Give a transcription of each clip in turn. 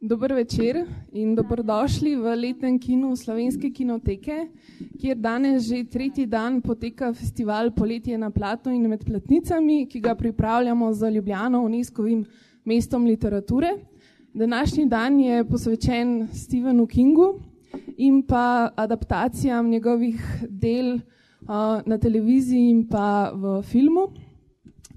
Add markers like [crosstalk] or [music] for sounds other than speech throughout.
Dober večer in dobrodošli v letnem kinu Slovenske kinoteke, kjer danes že tretji dan poteka festival Poletje na platu in med platnicami, ki ga pripravljamo za Ljubljano UNESCO-vim mestom literature. Današnji dan je posvečen Stephenu Kingu in pa adaptacijam njegovih del uh, na televiziji in pa v filmu.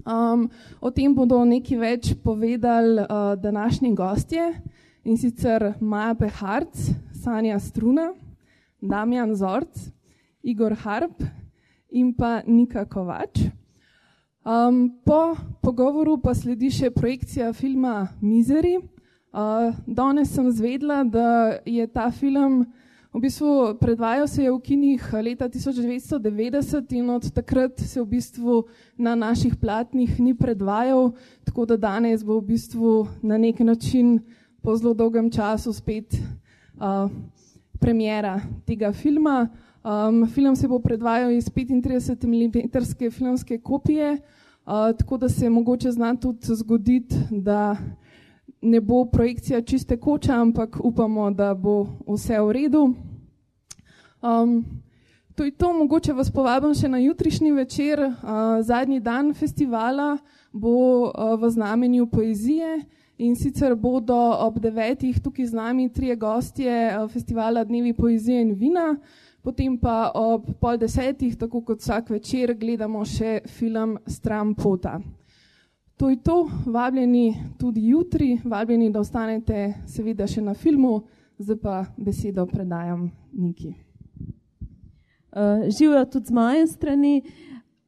Um, o tem bodo nekaj več povedali uh, današnji gostje in sicer Maja Peharc, Sanja Struna, Damjan Zorc, Igor Harp in pa Nika Kovač. Um, po pogovoru pa sledi še projekcija filma Misery. Uh, danes sem zvedla, da je ta film v bistvu predvajal se je v kinih leta 1990 in od takrat se v bistvu na naših platnih ni predvajal, tako da danes bo v bistvu na nek način po zelo dolgem času spet uh, premjera tega filma. Um, film se bo predvajal iz 35 mm filmske kopije, uh, tako da se mogoče zna tudi zgoditi, da ne bo projekcija čiste koča, ampak upamo, da bo vse v redu. Um, to je to, mogoče vas povabim še na jutrišnji večer, uh, zadnji dan festivala bo uh, v znamenju poezije. In sicer bodo ob devetih tukaj z nami trije gostje eh, festivala Dnevi poezije in vina, potem pa ob pol desetih, tako kot vsak večer, gledamo še film Stran pota. To je to, vabljeni tudi jutri, vabljeni, da ostanete seveda še na filmu, zdaj pa besedo predajam Niki. Uh, živijo tudi z moje strani.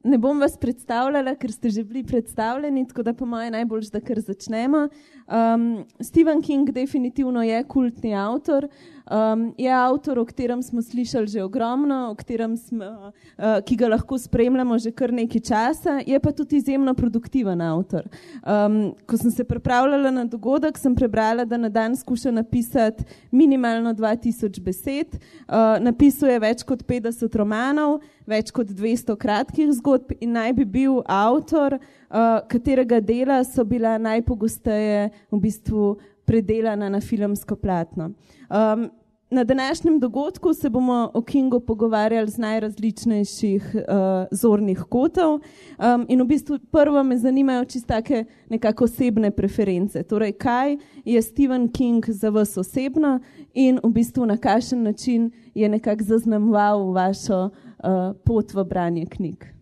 Ne bom vas predstavljala, ker ste že bili predstavljeni, tako da po mojem najbolj, da kar začnemo. Um, Stephen King definitivno je kultni avtor. Um, je avtor, o katerem smo slišali že ogromno, smo, uh, ki ga lahko spremljamo že kar nekaj časa, je pa tudi izjemno produktiven avtor. Um, ko sem se pripravljala na dogodek, sem prebrala, da na dan skuša napisati minimalno 2000 besed, uh, napisuje več kot 50 romanov, več kot 200 kratkih zgodb in naj bi bil avtor uh, katerega dela so bila najpogosteje v bistvu predelana na filmsko platno. Um, na današnjem dogodku se bomo o Kingu pogovarjali z najrazličnejših uh, zornih kotov um, in v bistvu prvo me zanimajo čistake nekako osebne preference. Torej, kaj je Stephen King za vas osebno in v bistvu na kakšen način je nekako zaznamoval vašo uh, pot v branje knjig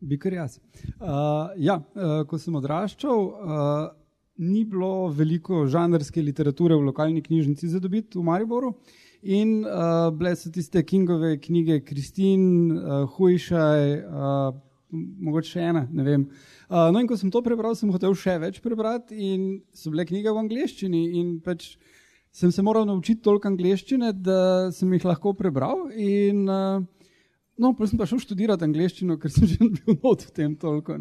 bi kar jaz. Uh, ja, uh, ko sem odraščal, uh, ni bilo veliko žanrske literature v lokalni knjižnici za dobiti v Mariboru. In uh, bile so tiste Kingove knjige, Kristin, uh, Hujšaj, uh, mogoče še ena, ne vem. Uh, no, in ko sem to prebral, sem hotel še več prebrati, in so bile knjige v angleščini. In pač sem se moral naučiti toliko angleščine, da sem jih lahko prebral. In, uh, No, pa sem pa šel študirati angliščino, ker sem [laughs] že bil not v tem toliko.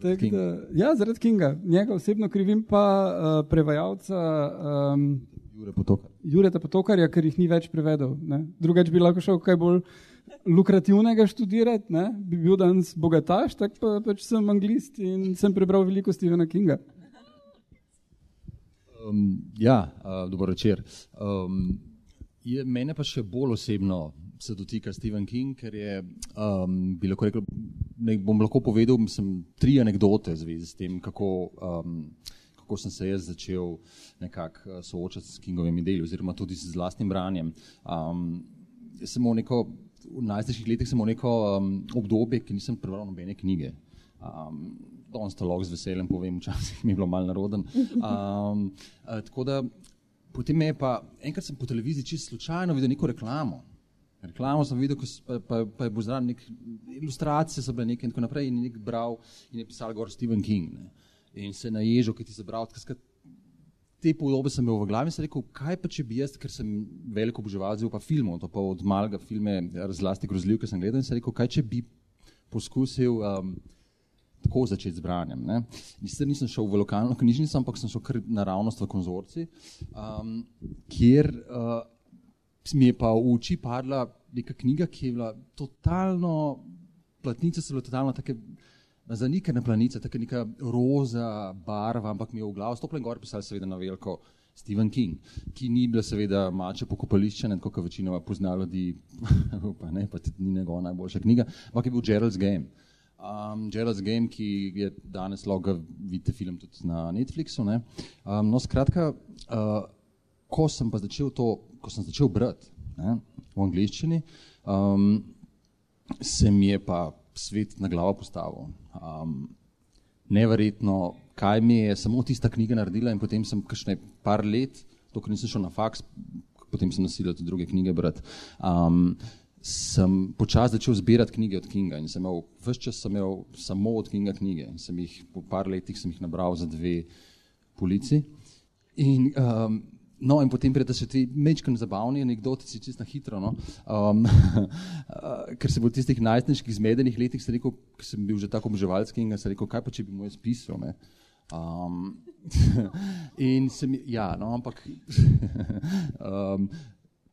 Tak, da, ja, zaradi Kinga. Njega osebno krivim pa uh, prevajalca. Um, Jure Potokar. Jureta Potokarja, ker jih ni več prevedel. Drugač bi lahko šel kaj bolj lukrativnega študirati, ne? bi bil danes bogataš, tako pa, pač sem anglist in sem prebral veliko Stephena Kinga. Um, ja, uh, dobro večer. Um, je, mene pa še bolj osebno se dotika Stephen King, ker je, um, bi lahko rekel, ne bom lahko povedal, sem tri anekdote v zvezi s tem, kako, um, kako sem se jaz začel nekako uh, soočati s Kingovimi deli, oziroma tudi z vlastnim branjem. Um, sem v neko, v najstniških letih sem v neko um, obdobje, ki nisem prebral nobene knjige. Um, Danes to lahko z veseljem povem, včasih mi je bilo malo naroden. Um, tako da, potem me je pa, enkrat sem po televiziji čisto slučajno videl neko reklamo, Reklamo sem videl, pa, pa, pa je bil zraven nek ilustracije, so bile neke in tako naprej, in je nek bral in je pisal gor Stephen King. Ne. In se je naježil, ki ti je zabral. Te podobe sem imel v glavi in sem rekel, kaj pa če bi jaz, ker sem veliko oboževal zelo pa filmov, to pa od malega filme, razlasti grozljivke sem gledal in sem rekel, kaj če bi poskusil um, tako začeti z branjem. Ne. Nisem, nisem šel v lokalno knjižnico, ampak sem šel kar naravnost v konzorci, um, kjer uh, mi je pa v oči padla neka knjiga, ki je bila totalno, platnice so bile totalno take, zanikane planice, tako neka roza barva, ampak mi je v glavu stopila gor, pisal seveda na veliko Stephen King, ki ni bila seveda mače pokopališče, ne kot večinoma pozna ljudi, [laughs] pa ne, pa tudi ni njegova najboljša knjiga, ampak je bil Gerald's Game. Um, Gerald's Game, ki je danes lahko vidite film tudi na Netflixu. Ne. Um, no, skratka, uh, ko sem pa začel to, ko sem začel brati v angliščini, um, se mi je pa svet na glavo postavil. Um, neverjetno, kaj mi je samo tista knjiga naredila in potem sem kakšne par let, dokler nisem šel na faks, potem sem nasilil tudi druge knjige brati. Um, sem počasi začel zbirati knjige od Kinga in sem imel, vse čas sem imel samo od Kinga knjige in sem jih po par letih sem jih nabral za dve polici. In um, No, in potem pride še ti mečkani zabavni anekdotici, čisto hitro. No? Um, [laughs] ker se bo v tistih najstniških zmedenih letih, sem, rekel, sem bil že tako obževalski in sem rekel, kaj pa če bi mu jaz pisal. Um, [laughs] in sem, ja, no, ampak, [laughs] um,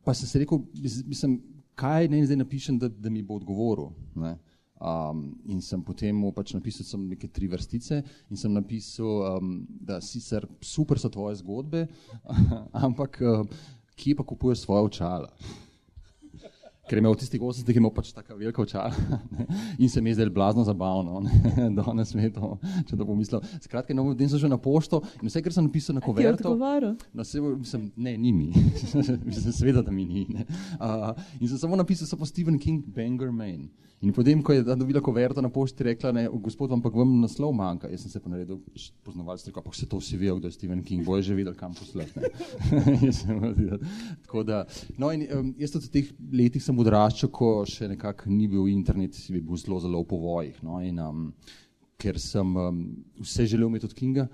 pa sem se rekel, mislim, kaj naj zdaj napišem, da, da mi bo odgovoril. Ne? Um, in sem potem pač napisal sem neke tri vrstice in sem napisal, um, da sicer super so tvoje zgodbe, [laughs] ampak uh, kje pa kupuješ svoje očala? Ker je imel v tistih 80-ih imel pač tako veliko očala [laughs] in se mi je zdelo blazno zabavno, [laughs] danes mi je to, če to pomislil. Skratka, no, den sem že na pošto in vse, kar sem napisal na koverto. Na sebe, mislim, ne, ni mi, [laughs] mislim, sveda, da mi ni. Uh, in sem samo napisal, so pa Stephen King, Banger Man. In potem, ko je dobila koverto na pošti, rekla, ne, gospod, vam pa vam naslov manjka. Jaz sem se pa naredil poznavalstvo, pa se to vsi vejo, kdo je Stephen King, boje že videl, kam poslati. Tako da, no in um, jaz tudi v teh letih sem odraščal, ko še nekako ni bil internet, bi bil zelo, zelo v povojih. No, in, um, ker sem um, vse želel imeti od Kinga,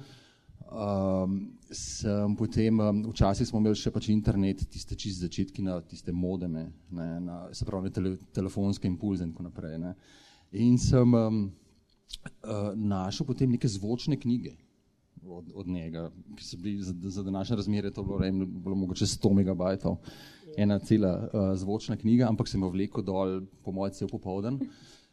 Um, sem potem, um, včasih smo imeli še pač internet, tiste čist začetki na tiste modeme, ne, na, se pravi, tele, telefonske impulze in tako naprej. Ne. In sem um, uh, našel potem neke zvočne knjige od, od njega, ki so bili za, za današnje razmere, to bilo, rejim, bilo mogoče 100 megabajtov, ena cela uh, zvočna knjiga, ampak sem jo vlekel dol po mojem cel popoldan.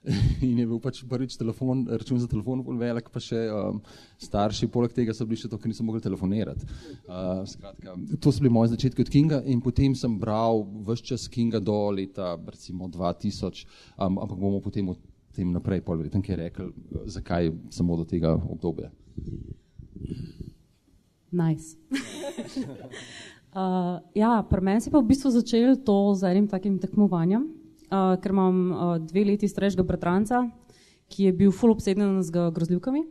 [laughs] in je bil pač prvič telefon, račun za telefon bolj velik, pa še um, starši, poleg tega so bili še to, ker niso mogli telefonirati. Uh, skratka, to so bili moji začetki od Kinga in potem sem bral vse čas Kinga do leta recimo 2000, um, ampak bomo potem o tem naprej verjetno kaj rekel, zakaj samo do tega obdobja. Nice. [laughs] uh, ja, pri meni se pa v bistvu začel to z enim takim tekmovanjem uh, ker imam uh, dve leti starejšega bratranca, ki je bil full obseden z grozljivkami.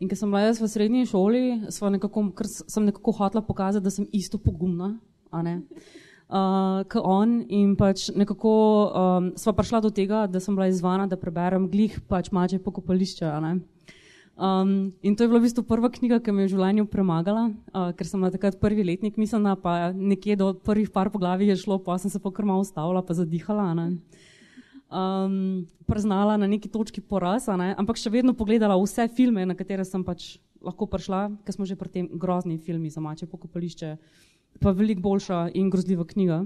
In ker sem bila jaz v srednji šoli, nekako, sem nekako hotela pokazati, da sem isto pogumna, uh, kot on. In pač nekako um, sva prišla do tega, da sem bila izvana, da preberem glih pač mače pokopališča. Um, in to je bila v bistvu prva knjiga, ki me je v življenju premagala, uh, ker sem bila takrat prvi letnik, mislim, pa nekje do prvih par poglavij je šlo, pa sem se pa kar malo ustavila, pa zadihala. Um, Preznala na neki točki poraz, ne? ampak še vedno pogledala vse filme, na katere sem pač lahko prišla, ker smo že pri tem grozni filmi za mače pokopališče, pa veliko boljša in grozljiva knjiga,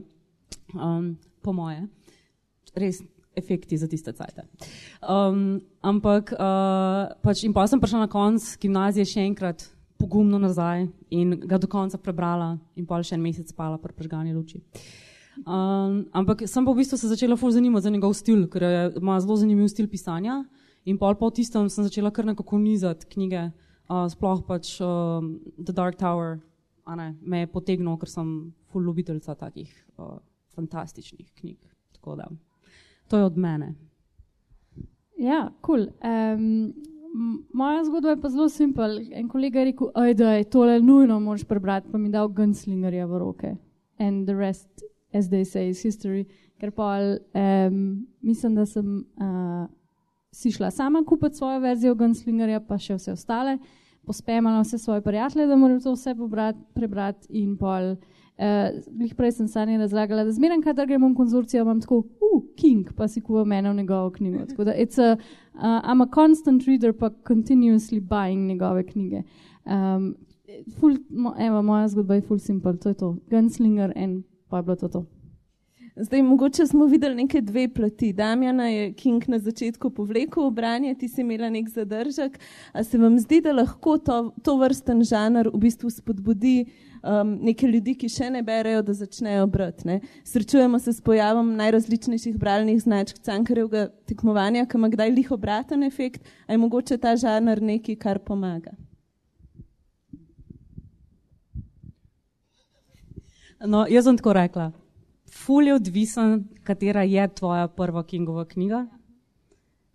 um, po moje. Res, efekti za tiste cajte. Um, ampak, uh, pač in pa sem prišla na konc gimnazije še enkrat pogumno nazaj in ga do konca prebrala in pa še en mesec spala pri prežgani luči. Um, ampak sem pa v bistvu se začela ful zanimati za njegov stil, ker ima zelo zanimiv stil pisanja in pol po tistem sem začela kar nekako nizati knjige, uh, sploh pač um, The Dark Tower, a ne, me je potegnil, ker sem ful ljubiteljca takih uh, fantastičnih knjig. Tako da. To je od mene. Ja, kul. Cool. Um, moja zgodba je pa zelo simpel. En kolega je rekel, da je tole nujno moraš prebrati, pa mi dal gunslingerja v roke. And the rest, as they say, is history. Ker pa um, mislim, da sem uh, si šla sama kupiti svojo verzijo gunslingerja, pa še vse ostale, pospemala vse svoje prijatelje, da moram to vse pobrati, prebrati in pol. Prej sem sanje razlagala, da zmeraj, kadar gremo v konzorcijo, imam tako, uh, King, pa si kuva mene v njegovo knjigo. Tako da, it's a, uh, I'm a constant reader, pa continuously buying njegove knjige. Um, ful, mo, evo, moja zgodba je full simple, to je to. Gunslinger in pa je bilo to to. Zdaj, mogoče smo videli neke dve plati. Damjana je King na začetku povlekel v branje, ti si imela nek zadržek. A se vam zdi, da lahko to, to vrsten žanr v bistvu spodbudi um, neke ljudi, ki še ne berejo, da začnejo brati? Srečujemo se s pojavom najrazličnejših bralnih značk cankarjevega tekmovanja, ki ima kdaj lih obraten efekt, a je mogoče ta žanr nekaj, kar pomaga. No, jaz sem tako rekla ful je odvisen, katera je tvoja prva Kingova knjiga.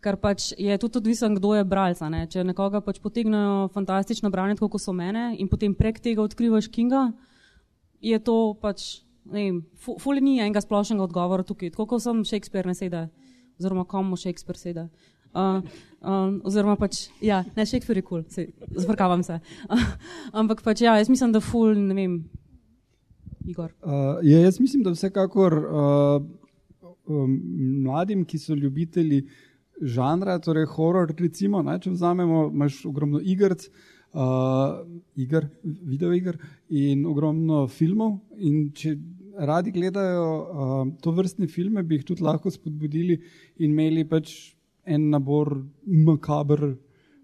Ker pač je tudi odvisen, kdo je bralca. Ne? Če nekoga pač potegnejo fantastično branje, kot so mene, in potem prek tega odkrivaš Kinga, je to pač, ne vem, ful ni enega splošnega odgovora tukaj. Tako kot sem Shakespeare ne sede, oziroma komu Shakespeare sede. Uh, um, oziroma, pač, ja, ne, Shakespeare je kul, cool, zvrkavam se. Uh, [laughs] ampak pač, ja, jaz mislim, da ful, ne vem, Igor? Uh, ja, jaz mislim, da vsekakor uh, um, mladim, ki so ljubitelji žanra, torej horor, recimo, ne, če vzamemo, imaš ogromno igrc, uh, igr, video igr in ogromno filmov. In če radi gledajo uh, to vrstne filme, bi jih tudi lahko spodbudili in imeli pač en nabor makabr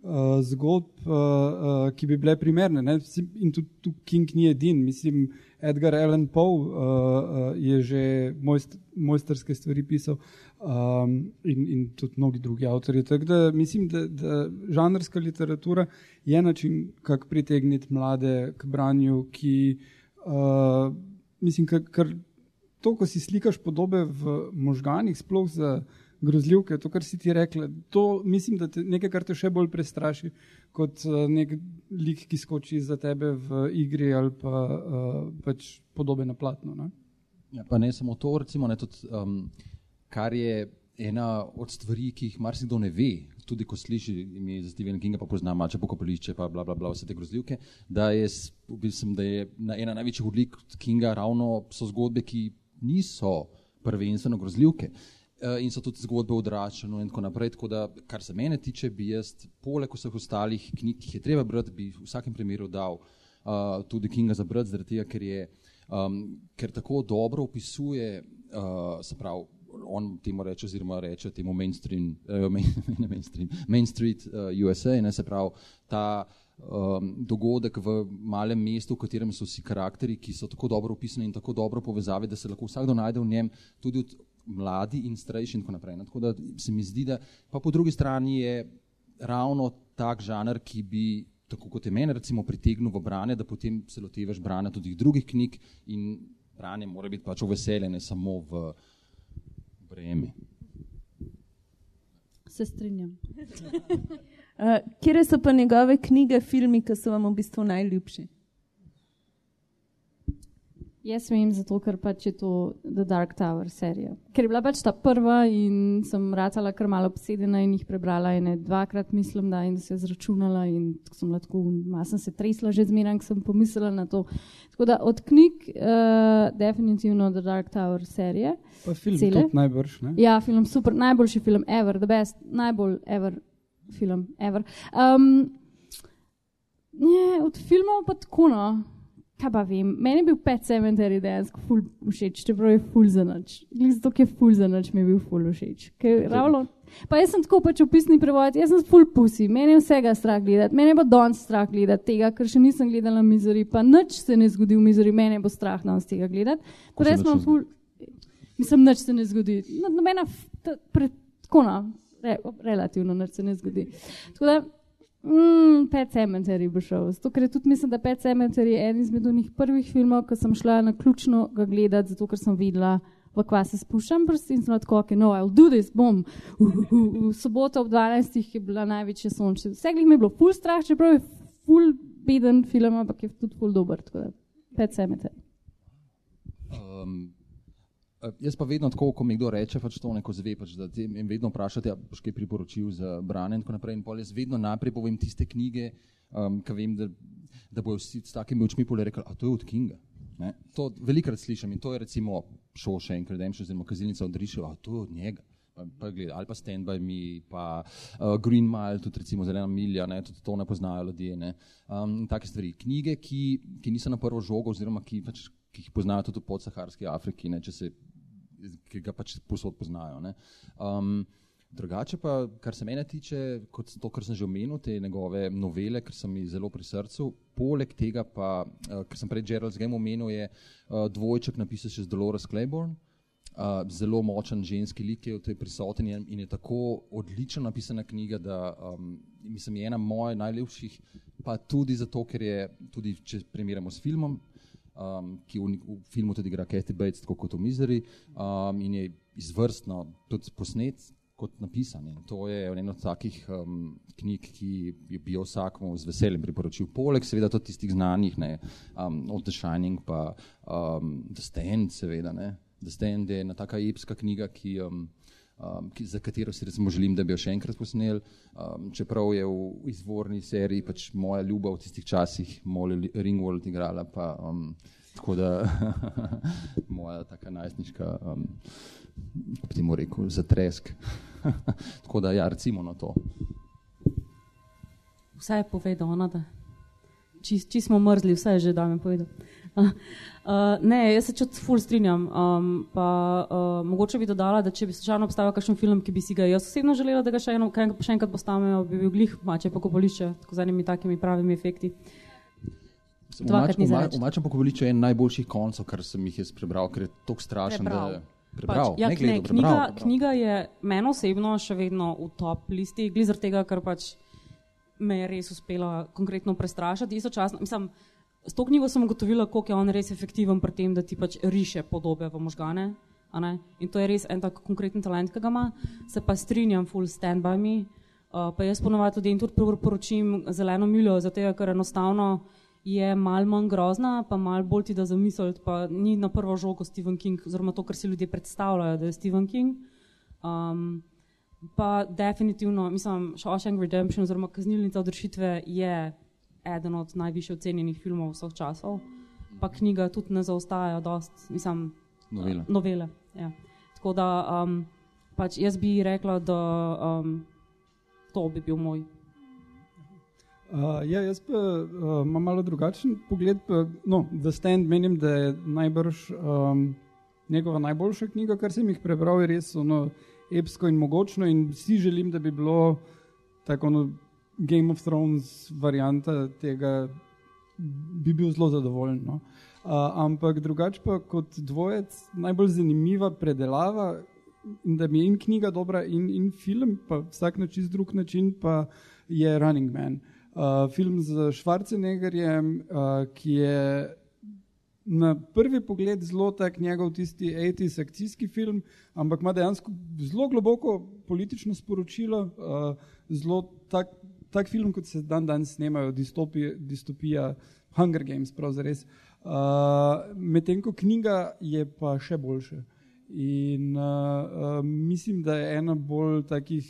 uh, zgodb, uh, uh, ki bi bile primerne. Ne? In tudi tu King ni edin. Mislim, Edgar Allan Poe uh, uh, je že mojst, mojsterske stvari pisal um, in, in tudi mnogi drugi avtori. Tako da mislim, da, da žanrska literatura je način, kako pritegniti mlade k branju, ki uh, mislim, ker to, ko si slikaš podobe v možganih, sploh za grozljivke, to, kar si ti rekla. To mislim, da je nekaj, kar te še bolj prestraši kot uh, nek lik, ki skoči za tebe v igri ali pa uh, pač podobe na platnu. Ne? Ja, pa ne samo to, recimo, ne, tudi, um, kar je ena od stvari, ki jih marsikdo ne ve, tudi ko sliši ime za Stephen Kinga, pa pozna mače pokopališče, pa bla, bla, bla, vse te grozljivke, da je, mislim, da je ena največjih odlik Kinga ravno so zgodbe, ki niso prvenstveno grozljivke. Eh, in so tudi zgodbe o odraščanju in tako naprej. Tako da, kar se mene tiče, bi jaz, poleg vseh ostalih knjig, ki jih je treba brati, bi v vsakem primeru dal uh, tudi Kinga za brati, zaradi tega, ker, je, um, ker tako dobro opisuje, uh, se pravi, on temu reče, oziroma reče temu mainstream, uh, main, [laughs] mainstream, main street uh, USA, ne se pravi, ta um, dogodek v malem mestu, v katerem so vsi karakteri, ki so tako dobro opisani in tako dobro povezave, da se lahko vsakdo najde v njem, tudi od mladi in starejši in tako naprej. No, tako da se mi zdi, da pa po drugi strani je ravno tak žanr, ki bi, tako kot je meni, recimo pritegnil v branje, da potem se lotevaš branja tudi drugih knjig in branje mora biti pač v veselje, ne samo v breme. Se strinjam. uh, [laughs] kje so pa njegove knjige, filmi, ki so vam v bistvu najljubši? Jaz vem, zato ker pač je to The Dark Tower serija. Ker je bila pač ta prva in sem ratala kar malo obsedena in jih prebrala in dvakrat mislim, da, in da se je zračunala in sem lahko, malo sem se tresla že zmeraj, ko sem pomislila na to. Tako da od knjig uh, definitivno The Dark Tower serije. Pa film Cele. tudi najbrž, ne? Ja, film super, najboljši film ever, the best, najbolj ever film ever. Um, ne, od filmov pa tako no kaj pa vem, meni je bil pet cementarij dejansko ful všeč, čeprav je ful za noč. Zato, ker je ful za noč, mi je bil ful všeč. Ravno, pa jaz sem tako pač opisni prevod, jaz sem ful pusi, meni je vsega strah gledati, meni pa danes strah gledati tega, ker še nisem gledala mizori, pa nič se ne zgodi v mizori, meni bo strah danes tega gledati. Da jaz sem ful, mislim, nič se ne zgodi. No, nobena, tako no, re, relativno nič se ne zgodi. Tako da, Mm, Pet Cemetery bo šel. Zato, ker tudi mislim, da Pet Cemetery je en izmed unih prvih filmov, ko sem šla na ključno ga gledati, zato ker sem videla, v kva se spuščam prsti in sem tako, ok, no, I'll do this, bom. Uh, uh, uh. V soboto ob 12. je bila največja sončna. Vse mi je bilo full strah, čeprav je full beden film, ampak je tudi full dober. Pet Cemetery. Um, jaz pa vedno tako, ko mi kdo reče, pač to neko zve, pač, da ti jim vedno vprašate, ja, boš kaj priporočil za branje in tako naprej. In jaz vedno najprej povem tiste knjige, um, ki vem, da, da bojo vsi s takimi očmi pole rekli, a to je od Kinga. Ne? To velikrat slišim in to je recimo Šoše in Redemption, oziroma Kazilnica od Riševa, a to je od njega. Pa, pa gleda, ali pa Stand by Me, pa uh, Green Mile, tudi recimo Zelena milja, ne? tudi to ne poznajo ljudje. Ne? Um, take stvari. Knjige, ki, ki niso na prvo žogo, oziroma ki, pač, ki jih poznajo tudi v podsaharski Afriki, ne? če se ki ga pač posod poznajo. Um, drugače pa, kar se mene tiče, kot to, kar sem že omenil, te njegove novele, ker so mi zelo pri srcu, poleg tega pa, uh, ker sem prej Gerald's Game omenil, je uh, dvojček napisal še z Dolores Claiborne. Uh, zelo močen ženski lik je v tej prisoten in je tako odlično napisana knjiga, da um, mislim, je ena mojih najlepših, pa tudi zato, ker je, tudi če primerjamo s filmom, um, ki v, v filmu tudi igra Kathy Bates, tako kot v Misery, um, in je izvrstno tudi posnet kot napisan. In to je ena od takih um, knjig, ki bi jo vsakmu z veseljem priporočil. Poleg seveda tudi tistih znanih, ne, um, od The Shining pa um, The Stand, seveda, ne. The Stand je ena taka epska knjiga, ki, um, um, ki, za katero si recimo želim, da bi jo še enkrat posnel, um, čeprav je v izvorni seriji pač moja ljuba v tistih časih, Molly Ringwald igrala, pa um, tako da [laughs] moja taka najstniška, um, bi ti mu rekel, zatresk. [laughs] tako da ja, recimo na to. Vse je povedal, ona da. Či, či smo mrzli, vse je že da mi povedal. Uh, [laughs] ne, jaz se čut ful strinjam. Um, pa, uh, mogoče bi dodala, da če bi slučajno obstajal kakšen film, ki bi si ga jaz osebno želela, da ga še, eno, še enkrat postavijo, bi bil glih mače pokopališče, tako z enimi takimi pravimi efekti. V mačem pokopališču je en najboljših koncev, kar sem jih jaz prebral, ker je tako strašen. Prebral. Prebral, pač, ja, ne, gledal, ne, prebral, knjiga, prebral. knjiga je meni osebno še vedno v top listi, glizar tega, ker pač me je res uspela konkretno prestrašiti. Istočasno, mislim, S to knjigo sem ugotovila, koliko je on res efektiven pri tem, da ti pač riše podobe v možgane. In to je res en tak konkreten talent, ki ga ima. Se pa strinjam, full stand by me. Uh, pa jaz ponovadi tudi in tudi priporočim zeleno miljo, zato ker enostavno je mal manj grozna, pa mal bolj ti da zamisliti, pa ni na prvo žogo Stephen King, oziroma to, kar si ljudje predstavljajo, da je Stephen King. Um, pa definitivno, mislim, Shawshank Redemption oziroma kaznilnica odrešitve je eden od najviše ocenjenih filmov vseh časov, pa knjiga tudi ne zaostaja, dost, mislim, novele. novele ja. Tako da um, pač jaz bi rekla, da um, to bi bil moj. Uh, ja, jaz pa uh, imam malo drugačen pogled. Pa, no, The Stand menim, da je najbrž um, njegova najboljša knjiga, kar sem jih prebral, je res ono, epsko in mogočno. In si želim, da bi bilo tako ono, Game of Thrones varianta tega, bi bil zelo zadovoljen. No. Uh, ampak drugače pa kot dvojec, najbolj zanimiva predelava. In da mi je in knjiga dobra, in, in film, pa vsak na čist drug način, pa je Running Man. Uh, film z Schwarzeneggerjem, uh, ki je na prvi pogled zelo tak njegov tisti 80s akcijski film, ampak ima dejansko zelo globoko politično sporočilo, uh, zelo tak, tak film, kot se dan danes snemajo, distopija, distopija Hunger Games, pravzaprav. Uh, Medtem ko knjiga je pa še boljša. In uh, uh, mislim, da je ena bolj takih,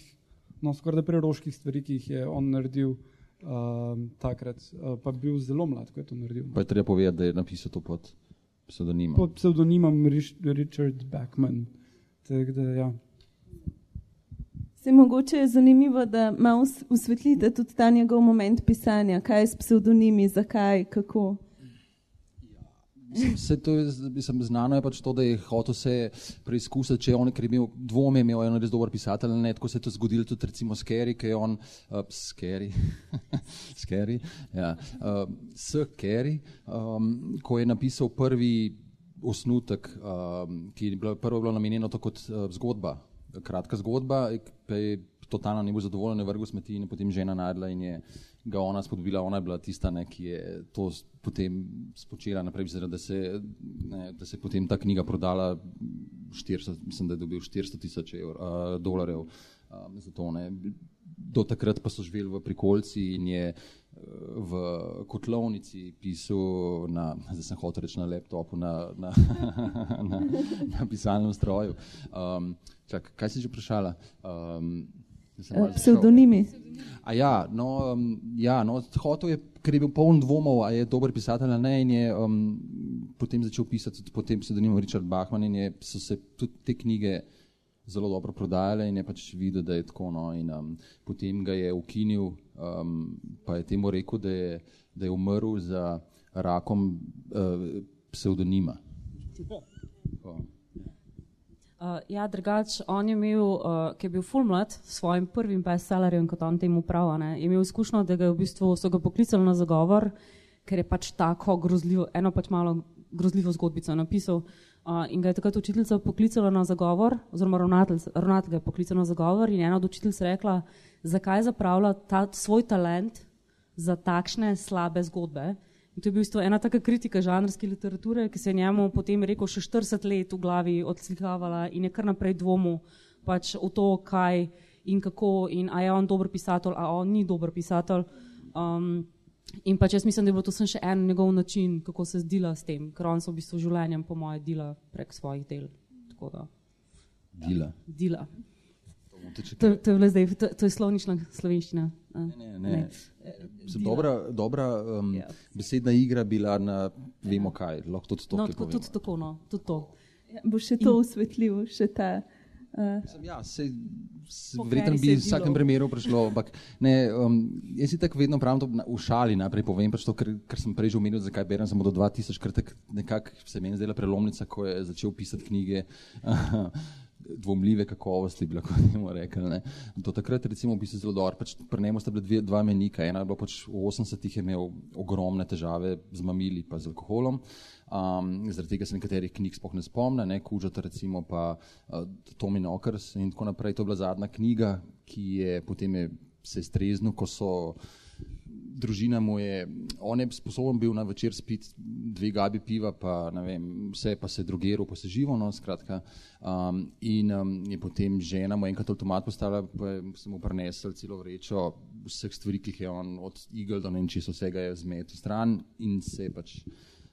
no, skoraj preroških stvari, ki jih je on naredil uh, takrat, uh, pa bil zelo mlad, ko je to naredil. Pa je treba povedati, da je napisal to pod psevdonimom. Pod psevdonimom Richard Backman. Tak, da, ja. Se mogoče je zanimivo, da malo usvetlite tudi ta njegov moment pisanja, kaj je s psevdonimi, zakaj, kako. Vse to je, mislim, znano je pač to, da je hotel se preizkusiti, če je on, ker je imel imel je on res dober pisatelj, ne, tako se je to zgodilo tudi recimo s Kerry, ki je on, uh, s Kerry, [laughs] s Kerry, ja, uh, s Kerry, um, ko je napisal prvi osnutek, um, ki je bilo, prvo bilo namenjeno to kot uh, zgodba, kratka zgodba, je totalno ni bil zadovoljen, je vrgel smeti in potem žena najdla in je ga ona spodbila, ona je bila tista, ne, ki je to potem spočela naprej, da se, ne, da se potem ta knjiga prodala 400, mislim, da je dobil 400 tisoč uh, dolarjev um, za to. Ne. Do takrat pa so živeli v prikolci in je v kotlovnici pisal, na, zdaj sem hotel reči na laptopu, na, na, [laughs] na, na pisalnem stroju. Um, čak, kaj si že vprašala? Um, Pseudonimi. A ja, no, um, ja, no hotel je, ker je bil poln dvomov, a je dober pisatelj ali ne, in je um, potem začel pisati pod tem pseudonimom Richard Bachman in je, so se tudi te knjige zelo dobro prodajale in je pač videl, da je tako. No, in, um, potem ga je ukinil, um, pa je temu rekel, da je, da je umrl za rakom uh, pseudonima. Uh, ja, drugač, on je imel, uh, ki je bil full mlad, s svojim prvim bestsellerjem, kot on temu pravi, je imel izkušnjo, da ga v bistvu so ga poklicali na zagovor, ker je pač tako grozljivo, eno pač malo grozljivo zgodbico napisal. Uh, in ga je takrat učiteljica poklicala na zagovor, oziroma ravnatelj, ravnatelj ga je poklical na zagovor in ena od učiteljic rekla, zakaj zapravlja ta svoj talent za takšne slabe zgodbe. In to je bil ena taka kritika žanrske literature, ki se je njemu potem rekel še 40 let v glavi odslikavala in je kar naprej dvomil pač v to, kaj in kako in a je on dober pisatelj, a on ni dober pisatelj. Um, in pač jaz mislim, da je bilo to še en njegov način, kako se zdila s tem, ker on se v bistvu življenjem po moje dela prek svojih del. Dila. Dila. To, to, je zdaj, to, to je slovnična slovenščina. Ne, ne, ne. ne. Dobra, dobra um, yes. Ja. besedna igra bila na vemo kaj, lahko tudi to. No, tako, tudi tako, no, tudi to. Ja, bo še to usvetljivo, še ta. Uh, ja, se, se, verjetno bi v vsakem primeru prišlo, ampak ne, um, jaz si tako vedno pravim to v šali, najprej povem, pač to, ker, ker sem prej že omenil, zakaj berem samo do 2000, ker nekako se meni zdela prelomnica, ko je začel pisati knjige. [laughs] dvomljive kakovosti, bi lahko temu rekli. Ne. Do takrat recimo, bi se zelo dobro, pač pri njemu sta bila dve, dva menika, ena je bila pač v 80-ih imel ogromne težave z mamili pa z alkoholom, um, zaradi tega se nekaterih knjig spoh ne spomne, ne, Kužata recimo pa uh, Tommy Knockers in tako naprej, to je bila zadnja knjiga, ki je potem je se streznil, ko so družina mu je, on je sposoben bil na večer spiti dve gabi piva, pa ne vem, vse pa se drugeral, pa se živo, no, skratka. Um, in um, je potem žena mu enkrat avtomat postala, pa sem mu prinesel celo vrečo vseh stvari, ki jih je on od igel do ne čisto vsega je zmetil stran in se je pač,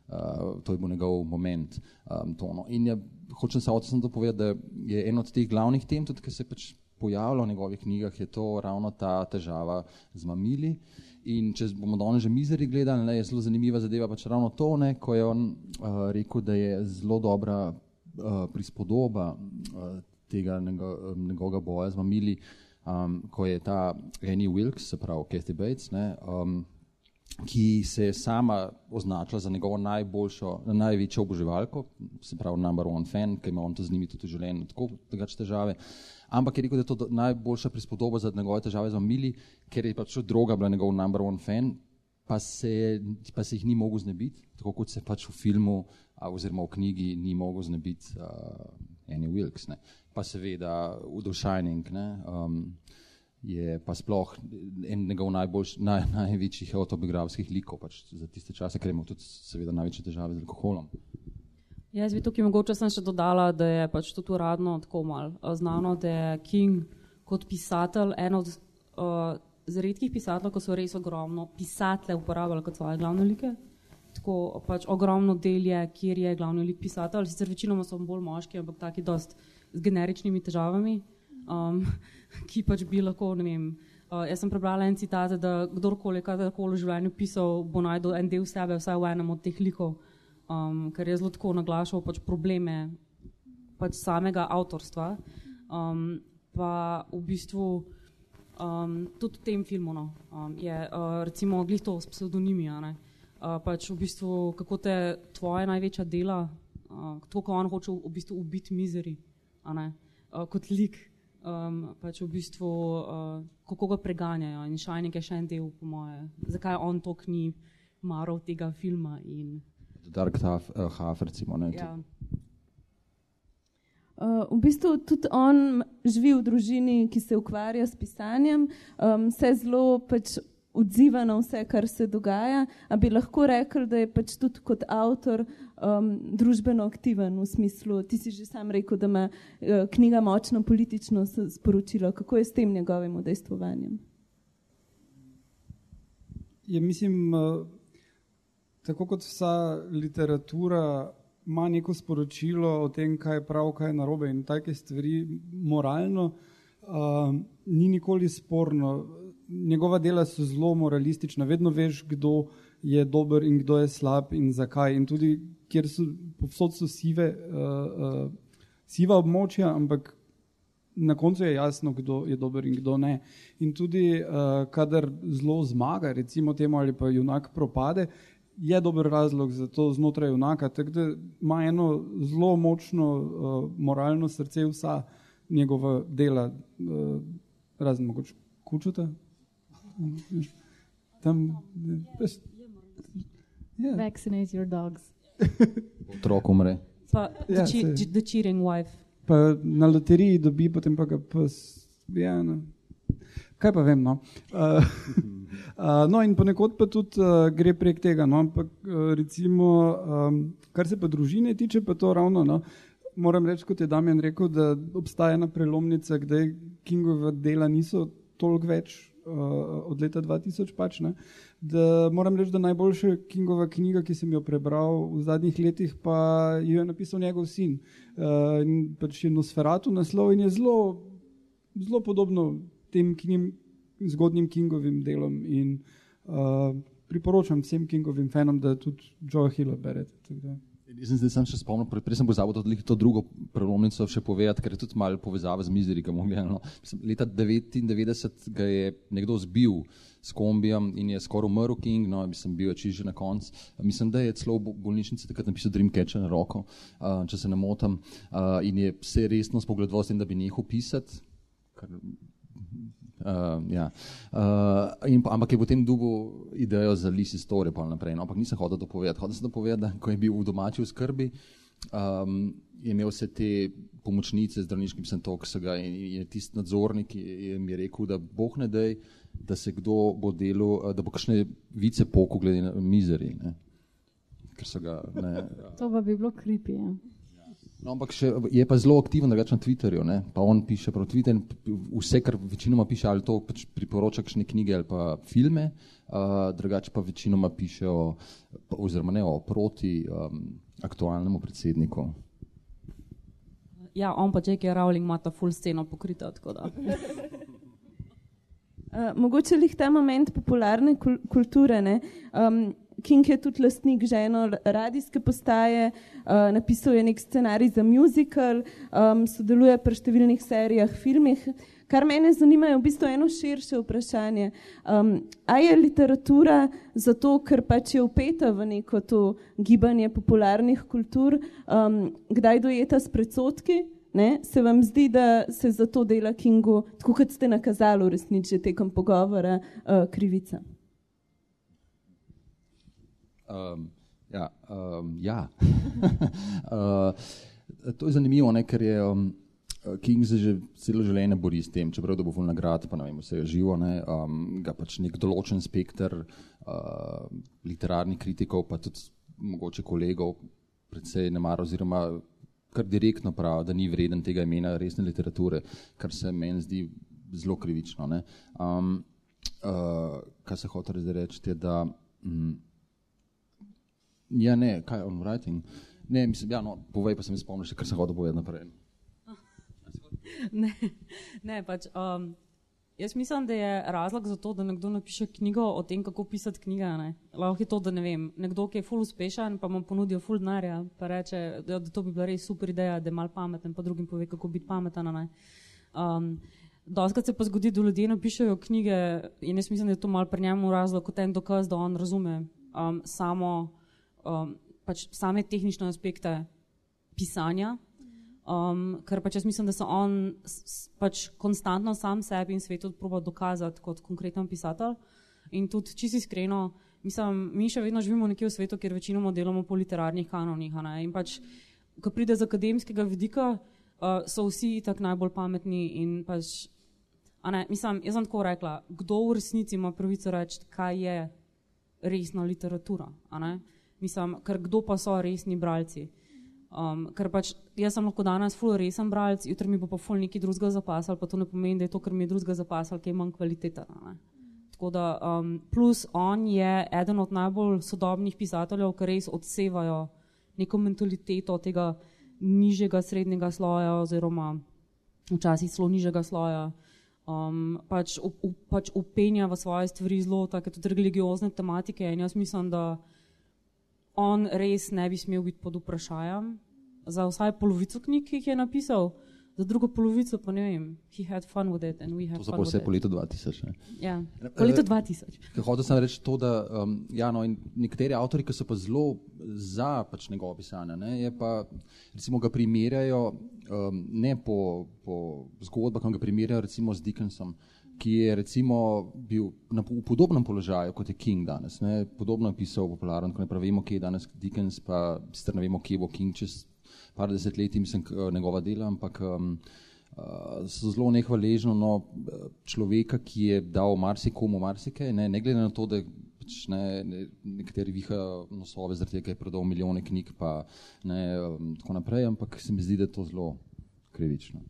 uh, to je bil njegov moment. Um, no. In je, hočem se odsem to povedati, da je en od teh glavnih tem, tudi ki se pač pojavlja v njegovih knjigah, je to ravno ta težava z mamili. In če bomo danes že mizeri gledali, ne, je zelo zanimiva zadeva pač ravno to, ne, ko je on uh, rekel, da je zelo dobra uh, prispodoba uh, tega njego, njegovega boja z mamili, um, ko je ta Annie Wilkes, se pravi Kathy Bates, ne, um, ki se je sama označila za njegovo najboljšo, največjo oboževalko, se pravi number one fan, ki ima on to z njimi tudi v življenju tako drugače težave. Ampak je rekel, da je to najboljša prispodoba za njegove težave z Mili, ker je pač droga bila njegov number one fan, pa se, pa se jih ni mogel znebiti, tako kot se pač v filmu a, oziroma v knjigi ni mogel znebiti uh, Annie Wilkes. Ne. Pa seveda v The Shining ne, um, je pa sploh en njegov najboljš, naj, največjih autobiografskih likov pač za tiste čase, ker ima tudi seveda največje težave z alkoholom. Jaz bi tukaj mogoče sem še dodala, da je pač tudi uradno tako mal znano, da je King kot pisatelj en od uh, redkih pisateljev, ko so res ogromno pisatelje uporabljali kot svoje glavne like. Tako pač ogromno del je, kjer je glavni lik pisatelj, sicer večinoma so bolj moški, ampak taki dost z generičnimi težavami, um, [laughs] ki pač bi lahko, ne vem, uh, jaz sem prebrala en citat, da kdorkoli, kadarkoli v življenju pisal, bo najdel en del sebe vsaj v enem od teh likov. Um, ker je zelo tako naglašal pač probleme pač samega avtorstva. Um, pa v bistvu um, tudi v tem filmu no, um, je uh, recimo glih to s pseudonimi, uh, pač v bistvu kako te tvoje največja dela, uh, to, ko on hoče v bistvu ubiti mizeri, uh, kot lik, um, pač v bistvu uh, kako ga preganjajo in Shining je še en del po moje, zakaj on to ni maral tega filma in Dark Half, uh, recimo. Ne, ja. Uh, v bistvu tudi on živi v družini, ki se ukvarja s pisanjem, um, se zelo pač odziva na vse, kar se dogaja. A bi lahko rekel, da je pač tudi kot avtor um, družbeno aktiven v smislu, ti si že sam rekel, da ima uh, knjiga močno politično sporočilo. Kako je s tem njegovim udejstvovanjem? Ja, mislim, uh tako kot vsa literatura ima neko sporočilo o tem, kaj je prav, kaj je narobe in take stvari, moralno, uh, ni nikoli sporno. Njegova dela so zelo moralistična, vedno veš, kdo je dober in kdo je slab in zakaj. In tudi, kjer so povsod so sive, uh, uh, siva območja, ampak na koncu je jasno, kdo je dober in kdo ne. In tudi, uh, kadar zelo zmaga, recimo temu, ali pa junak propade, je dober razlog za to znotraj junaka, tako da ima eno zelo močno uh, moralno srce vsa njegova dela, uh, razen mogoče kučuta. Tam, pes, yeah. Vaccinate your dogs. Otrok umre. Pa Ja, the, saj. the cheating wife. pa na loteriji dobi, potem pa ga pes. Ja, no. Kaj pa vem, no. Uh, uh, [laughs] no, in ponekod pa tudi uh, gre prek tega. No, ampak uh, recimo, um, kar se pa družine tiče, pa to ravno. No, moram reči, kot je Damien rekel, da obstaja ena prelomnica, kdaj Kingova dela niso toliko več od leta 2000. Pač, ne, da moram reči, da najboljša Kingova knjiga, ki sem jo prebral v zadnjih letih, pa jo je napisal njegov sin. Uh, pač je Nosferatu naslov in je zelo, zelo podobno tem knjim, zgodnim Kingovim delom. In, uh, priporočam vsem Kingovim fanom, da tudi Joe Hill berete. tako da. Jaz sem zdaj sem še spomnil, prej sem pozabil to, to drugo prelomnico še povedati, ker je tudi malo povezava z Mizeri, ki mogli. No. Leta 99 ga je nekdo zbil s kombijem in je skoraj umrl King, no, mislim, bil je čiž že na koncu. Mislim, da je celo v bolnišnici takrat napisal Dreamcatcher na roko, uh, če se ne motim, uh, in je se resno spogledoval s tem, da bi nehal pisati. Kar, Uh, ja. uh, in, pa- ampak je potem dobil idejo za list istorije, pa naprej. No, ampak nisem hotel to povedati. Hotel sem to povedati, da ko je bil v domači skrbi, um, je imel vse te pomočnice, zdravniški sem to, ki so ga in in tisti nadzornik je, mi rekel, da boh ne dej, da se kdo bo delal, uh, da bo kakšne vice poku glede na mizeri. Ne. Ker so ga, ne, To pa bi bilo kripi. Ja. No, ampak še, je pa zelo aktiven drugače na Twitterju. Ne? Pa on piše prav Twitter vse, kar večinoma piše, ali to pač priporoča kakšne knjige ali pa filme, uh, drugače pa večinoma piše o, oziroma ne o proti um, aktualnemu predsedniku. Ja, on pa J.K. Rowling ima ta full sceno pokrita. tako da. [laughs] Uh, mogoče lih ta moment popularne kul kulture. Ne? Um, King je tudi lastnik že eno radijske postaje, uh, napisal je nek scenarij za musical, um, sodeluje pri številnih serijah, filmih. Kar mene zanima, je v bistvu eno širše vprašanje. Um, a je literatura zato, ker pač je upeta v neko to gibanje popularnih kultur, um, kdaj dojeta s predsotki? Ne? Se vam zdi, da se zato dela Kingu, tako kot ste nakazali že tekom pogovora, uh, krivica? Um, ja, um, ja. uh, [laughs] to je zanimivo, ne, ker je um, King se že celo življenje bori s tem, čeprav dobo ful nagrad, pa ne vem, vse je živo, ne, um, ga pač nek določen spektr uh, literarnih kritikov, pa tudi mogoče kolegov, predvsej ne mara, oziroma kar direktno pravi, da ni vreden tega imena resne literature, kar se meni zdi zelo krivično. Ne. Um, uh, kar se zdaj reči, je, da mm, Ja, ne, kaj on writing? Ne, mislim, ja, no, povej pa se mi spomniš, kar se hoče povedati naprej. [laughs] ne, ne, pač, um, jaz mislim, da je razlog za to, da nekdo napiše knjigo o tem, kako pisati knjige. ne. Lahko je to, da ne vem, nekdo, ki je ful uspešen, pa mu ponudijo ful denarja, pa reče, da, da to bi bila res super ideja, da je mal pameten, pa drugim pove, kako biti pameten. ne. Um, Doskrat se pa zgodi, da ljudje napišejo knjige in jaz mislim, da je to mal pri njemu razlog, kot en dokaz, da on razume um, samo, um, pač same tehnične aspekte pisanja, Um, ker pač jaz mislim, da se on pač konstantno sam sebi in svetu proba dokazati kot konkreten pisatelj. In tudi, si iskreno, mislim, mi še vedno živimo nekje v svetu, kjer večinoma delamo po literarnih kanonih. In pač, ko pride z akademskega vidika, uh, so vsi tako najbolj pametni. In pač, ne, mislim, jaz sem tako rekla, kdo v resnici ima pravico reči, kaj je resna literatura. ne. Mislim, ker kdo pa so resni bralci. Um, ker pač jaz sem lahko danes ful resen bralec, jutri mi bo pa ful nekaj drugega zapasal, pa to ne pomeni, da je to, kar mi je drugega zapasal, ki je manj kvaliteten. Tako da, um, plus on je eden od najbolj sodobnih pisateljev, ki res odsevajo neko mentaliteto tega nižjega srednjega sloja oziroma včasih celo nižjega sloja. Um, pač, up, pač upenja v svoje stvari zelo, tako tudi religiozne tematike in jaz mislim, da on res ne bi smel biti pod vprašajem za vsaj polovico knjig, ki jih je napisal, za drugo polovico pa ne vem, he had fun with it and we had To fun pa vse with po it. letu 2000. Ne? Ja, po letu Eh, 2000. Ker Hotel sem reči to, da um, ja, no, in nekateri avtori, ki so pa zelo za pač njegovo pisanje, ne, je pa, recimo, ga primerjajo um, ne po, po zgodbah, ampak ga primerjajo recimo z Dickensom, ki je recimo bil na, v podobnem položaju kot je King danes. Ne, podobno je pisal popularen, ko ne pravimo, kje je danes Dickens, pa sicer ne vemo, kje bo King čez par desetletij, mislim, njegova dela, ampak um, Uh, so zelo nehvaležno no, človeka, ki je dal marsikomu marsikaj, ne, ne glede na to, da pač ne, ne, nekateri vihajo nosove zaradi tega, ker je prodal milijone knjig pa ne, um, tako naprej, ampak se mi zdi, da je to zelo krivično.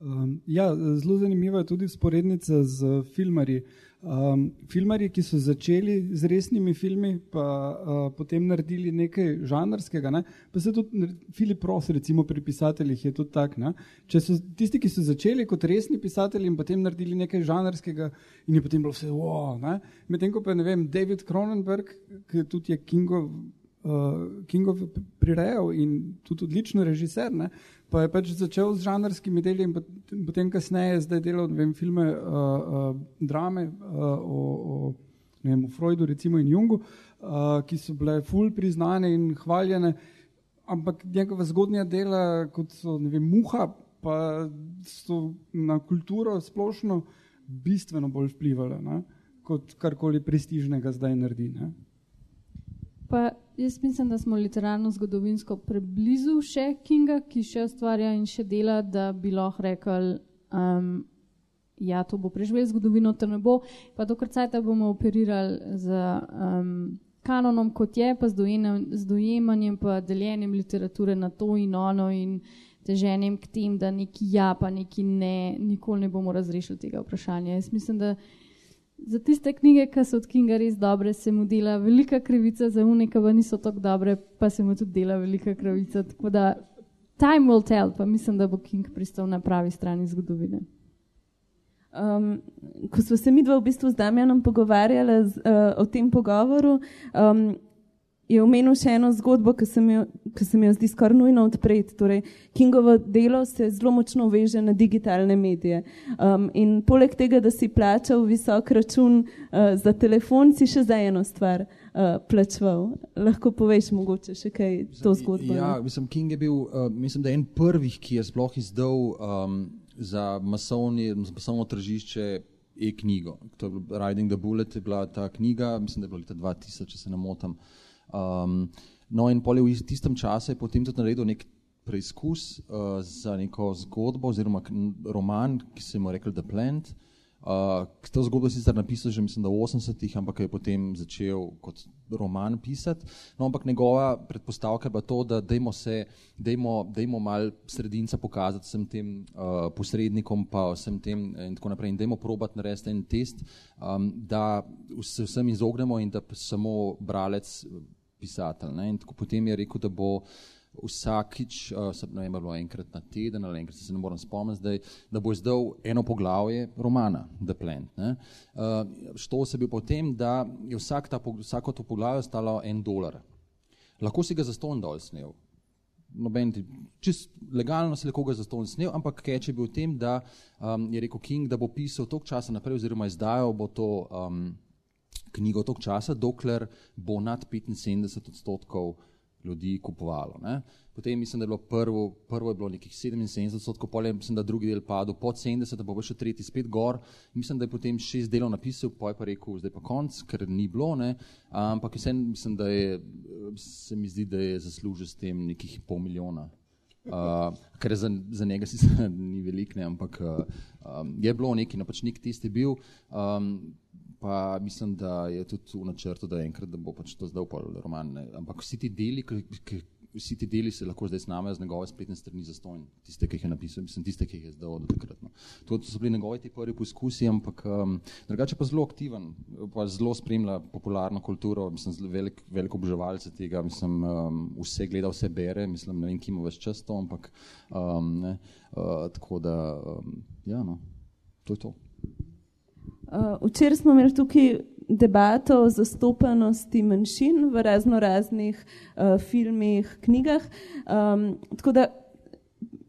Um, ja, zelo zanimiva je tudi sporednica z filmarji. Um, filmarji, ki so začeli z resnimi filmi, pa uh, potem naredili nekaj žanrskega. Ne? Pa se tudi Filip Ross, recimo pri pisateljih, je tudi tak. Ne? Če so tisti, ki so začeli kot resni pisatelji in potem naredili nekaj žanrskega, in je potem bilo vse wow. Medtem ko pa ne vem, David Cronenberg, ki tudi je Kingov. Uh, Kingov prirejal in tudi odličen režiser, ne? pa je pač začel z žanrskimi deli in pot- potem kasneje zdaj delal vem, filme, uh, uh, drame uh, o, o, vem, o Freudu recimo in Jungu, uh, ki so bile ful priznane in hvaljene, ampak njegova zgodnja dela, kot so vem, Muha, pa so na kulturo splošno bistveno bolj vplivale, ne? kot karkoli prestižnega zdaj naredi. Ne? Pa jaz mislim, da smo literarno zgodovinsko preblizu še Kinga, ki še ustvarja in še dela, da bi lahko rekli, um, ja, to bo preživel zgodovino, to ne bo. Pa do krcajta bomo operirali z um, kanonom, kot je, pa z, dojenem, z dojemanjem, pa deljenjem literature na to in ono in teženjem k tem, da neki ja, pa neki ne, nikoli ne bomo razrešili tega vprašanja. Jaz mislim, da Za tiste knjige, ki so od Kinga res dobre, se mu dela velika krivica, za une, ki pa niso tako dobre, pa se mu tudi dela velika krivica. Tako da time will tell, pa mislim, da bo King pristal na pravi strani zgodovine. Um, ko smo se mi dva v bistvu z Damjanom pogovarjali z, uh, o tem pogovoru, um, je omenil še eno zgodbo, ki se mi ki se mi jo zdi skoraj nujno odpreti. Torej, Kingovo delo se zelo močno veže na digitalne medije. Um, in poleg tega, da si plačal visok račun uh, za telefon, si še za eno stvar uh, plačeval. Lahko poveš mogoče še kaj to zgodbo. Ja, ne? mislim, King je bil, uh, mislim, da en prvih, ki je sploh izdal um, za masovni, masovno tržišče e-knjigo. Riding the Bullet, je bila ta knjiga, mislim, da je bila leta 2000, če se ne motim. Um, no, in pol je v tistem času potem tudi naredil nek preizkus uh, za neko zgodbo oziroma roman, ki se mu je rekel The Plant. Uh, to zgodbo je sicer napisal že mislim, v 80-ih, ampak je potem začel kot roman pisati. No, ampak njegova predpostavka je bila to, da dajmo se, dajmo, dajmo mal sredinca pokazati vsem tem uh, posrednikom, pa vsem tem in tako naprej. In dajmo probati narediti en test, um, da se vsem izognemo in da samo bralec pisatelj. Ne? In tako potem je rekel, da bo vsakič, uh, ne vem, bo enkrat na teden ali enkrat, se ne morem spomniti, zdaj, da bo izdal eno poglavje romana The Plant. Uh, što se bi potem, da je vsak ta, vsako to poglavje stalo en dolar. Lahko si ga za ston dol snel. Noben, ti- čist legalno se lahko ga za ston snel, ampak keč je bil v tem, da um, je rekel King, da bo pisal tok časa naprej oziroma izdajal bo to um, knjigo tok časa, dokler bo nad 75 odstotkov ljudi kupovalo. Ne. Potem mislim, da je bilo prvo, prvo je bilo nekih 77 odstotkov, potem mislim, da drugi del padel pod 70, da bo še tretji spet gor. Mislim, da je potem šest delov napisal, pa je pa rekel, zdaj pa konc, ker ni bilo. Ne. Ampak vsem mislim, da je, se mi zdi, da je zaslužil s tem nekih pol milijona. Uh, ker za, za njega sicer [laughs] ni velik, ne, ampak uh, um, je bilo no pač nek test je bil. Um, pa mislim, da je tudi v načrtu, da enkrat da bo pač to zdaj upal roman. Ne. Ampak vsi ti deli, ki, ki, vsi ti deli se lahko zdaj snamejo z njegove spletne strani za stojn, tiste, ki jih je napisal, mislim, tiste, ki jih je zdal od takrat. No. To so bili njegovi ti prvi poskusi, ampak um, drugače pa zelo aktiven, pa zelo spremlja popularno kulturo, mislim, velik, velik oboževalce tega, mislim, um, vse gleda, vse bere, mislim, ne vem, ki ima več čas to, ampak um, ne, uh, tako da, um, ja, no, to je to. Uh, včeraj smo imeli tukaj debato o zastopanosti manjšin v razno raznih uh, filmih, knjigah. Um, tako da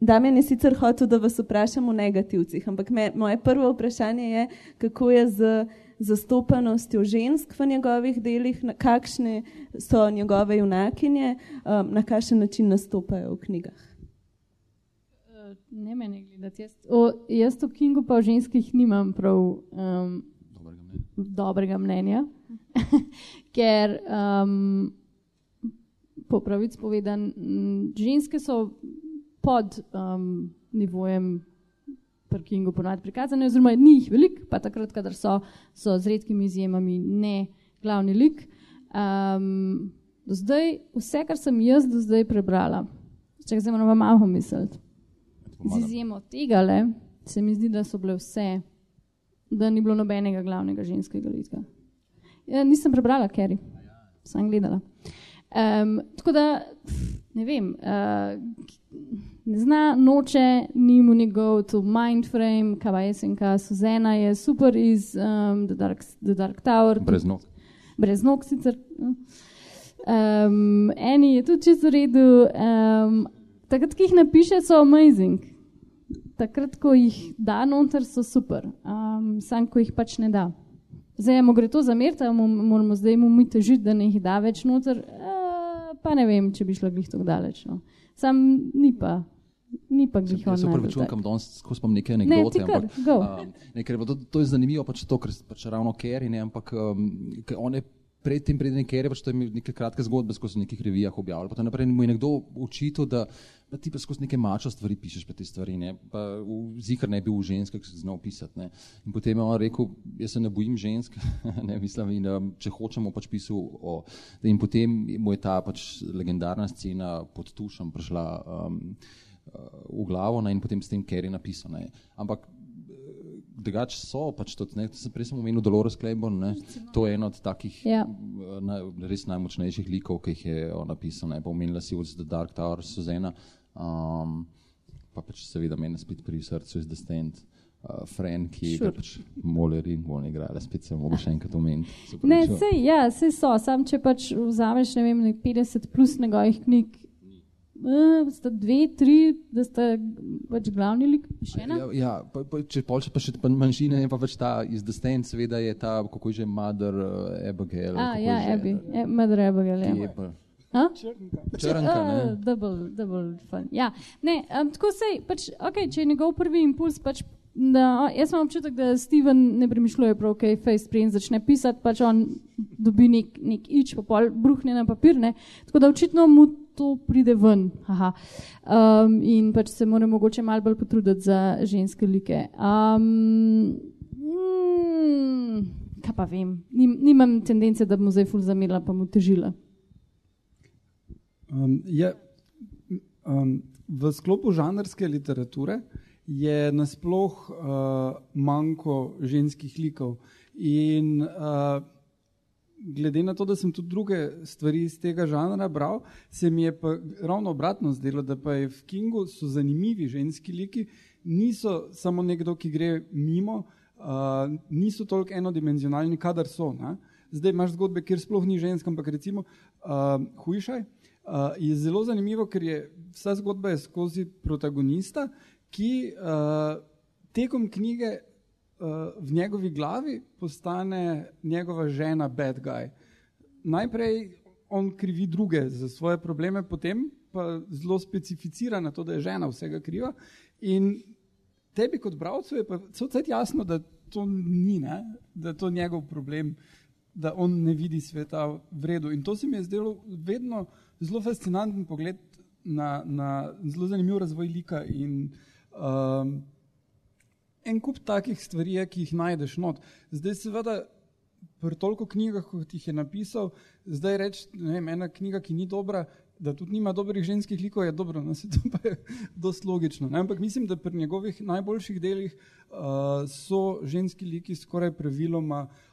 Damien je sicer hotel, da vas vprašam o negativcih, ampak me, moje prvo vprašanje je, kako je z zastopanostjo žensk v njegovih delih, na, kakšne so njegove junakinje, um, na kakšen način nastopajo v knjigah. Ne meni gledati. Jaz, o, jaz o Kingu pa o ženskih nimam prav um, dobrega mnenja, dobrega mnenja [laughs] ker um, po pravici povedan, ženske so pod um, nivojem parkingu ponovadi prikazane, oziroma ni jih veliko, pa takrat, kadar so, so z redkimi izjemami ne glavni lik. Um, do zdaj, vse, kar sem jaz do zdaj prebrala, če zdaj moramo malo misliti, z izjemo tega, le, se mi zdi, da so bile vse, da ni bilo nobenega glavnega ženskega lika. Ja, nisem prebrala, ker sem gledala. Um, tako da, ne vem, uh, ne zna, noče, ni mu njegov to mindframe, kaj je senka, Suzana je super iz um, The, Dark, The Dark Tower. Brez nog. Brez nog sicer. Um, eni je tudi čisto v redu. Um, takrat, ko jih napiše, so amazing. Takrat, ko jih da noter, so super. Um, sam, ko jih pač ne da. Zdaj, mu gre to zameriti, moramo zdaj mu mi težiti, da ne jih da več noter. Uh, pa ne vem, če bi šlo glih tako daleč. No. Sam ni pa. Ni pa jih on. Se upravičujem, kam danes skozi spomnim neke anekdote. Ne, ampak, um, ne, ker, to, to je zanimivo, pač to, ker pač ravno Kerry, ne, ampak um, on je predtem, predtem Kerry, pač to je neke kratke zgodbe skozi nekih revijah objavljal. Potem naprej mu je nekdo učito, da, da ti pa skozi neke mačo stvari pišeš pa te stvari, ne, pa v zikr ne bi v ženskah znal pisati, ne. In potem je on rekel, jaz se ne bojim žensk, [laughs] ne, mislim, in um, če hočemo pač pisal o, in potem mu je ta pač legendarna scena pod tušem prišla, um, v glavo ne, in potem s tem Kerry napisal. Ne. Ampak eh, drugače so, pač to, ne, prej sem omenil Dolores Claiborne, ne, to je eno od takih ja. Eh, na, res najmočnejših likov, ki jih je napisal. Ne, pa omenila si od The Dark Tower Suzana, um, pa pač seveda meni spet pri srcu iz The Stand. Uh, Frank, ki je pač moler in bolj igrala, spet se mogo še enkrat omeniti. Ne, sej, ja, sej so, sam če pač vzameš, ne vem, 50 plus njegovih knjig, Uh, sta dve, tri, da sta pač glavni lik, še ena. Ja, ja pa, pa, če pa še manjšina, je pa več ta iz The Stand, seveda je ta, kako je že Mother uh, Abigail. A, ja, Abby, e, Mother Abigail, ja. Črnka. Črnka, ne. Uh, double, double fun. Ja, ne, um, tako sej, pač, ok, če je njegov prvi impuls, pač Da, jaz imam občutek, da Steven ne premišljuje prav, kaj okay, Facebook in začne pisati, pač on dobi nek, nek ič, pa pol bruhne na papir, ne? tako da očitno mu to pride ven. Um, in pač se mora mogoče malo bolj potruditi za ženske like. Um, mm, kaj pa vem, Nim, nimam tendence, da bi mu zdaj ful zamerila, pa mu težila. Um, je, um, v sklopu žanrske literature je nasploh uh, manjko ženskih likov. In uh, glede na to, da sem tudi druge stvari iz tega žanra bral, se mi je pa ravno obratno zdelo, da pa je v Kingu so zanimivi ženski liki, niso samo nekdo, ki gre mimo, uh, niso toliko enodimenzionalni, kadar so. Ne? Zdaj imaš zgodbe, kjer sploh ni žensk, ampak recimo uh, hujšaj. Uh, je zelo zanimivo, ker je vsa zgodba je skozi protagonista, ki uh, tekom knjige uh, v njegovi glavi postane njegova žena bad guy. Najprej on krivi druge za svoje probleme, potem pa zelo specificira na to, da je žena vsega kriva. In tebi kot bravcu je pa vse jasno, da to ni, ne? da je to njegov problem, da on ne vidi sveta v redu. In to se mi je zdelo vedno zelo fascinanten pogled na, na zelo zanimiv razvoj lika in Um, en kup takih stvari je, ki jih najdeš not. Zdaj, seveda, pri toliko knjigah, kot jih je napisal, zdaj reči, ne vem, ena knjiga, ki ni dobra, da tudi nima dobrih ženskih likov, je dobro, no [laughs] se to pa je dosti logično. Ne? Ampak mislim, da pri njegovih najboljših delih uh, so ženski liki skoraj praviloma uh,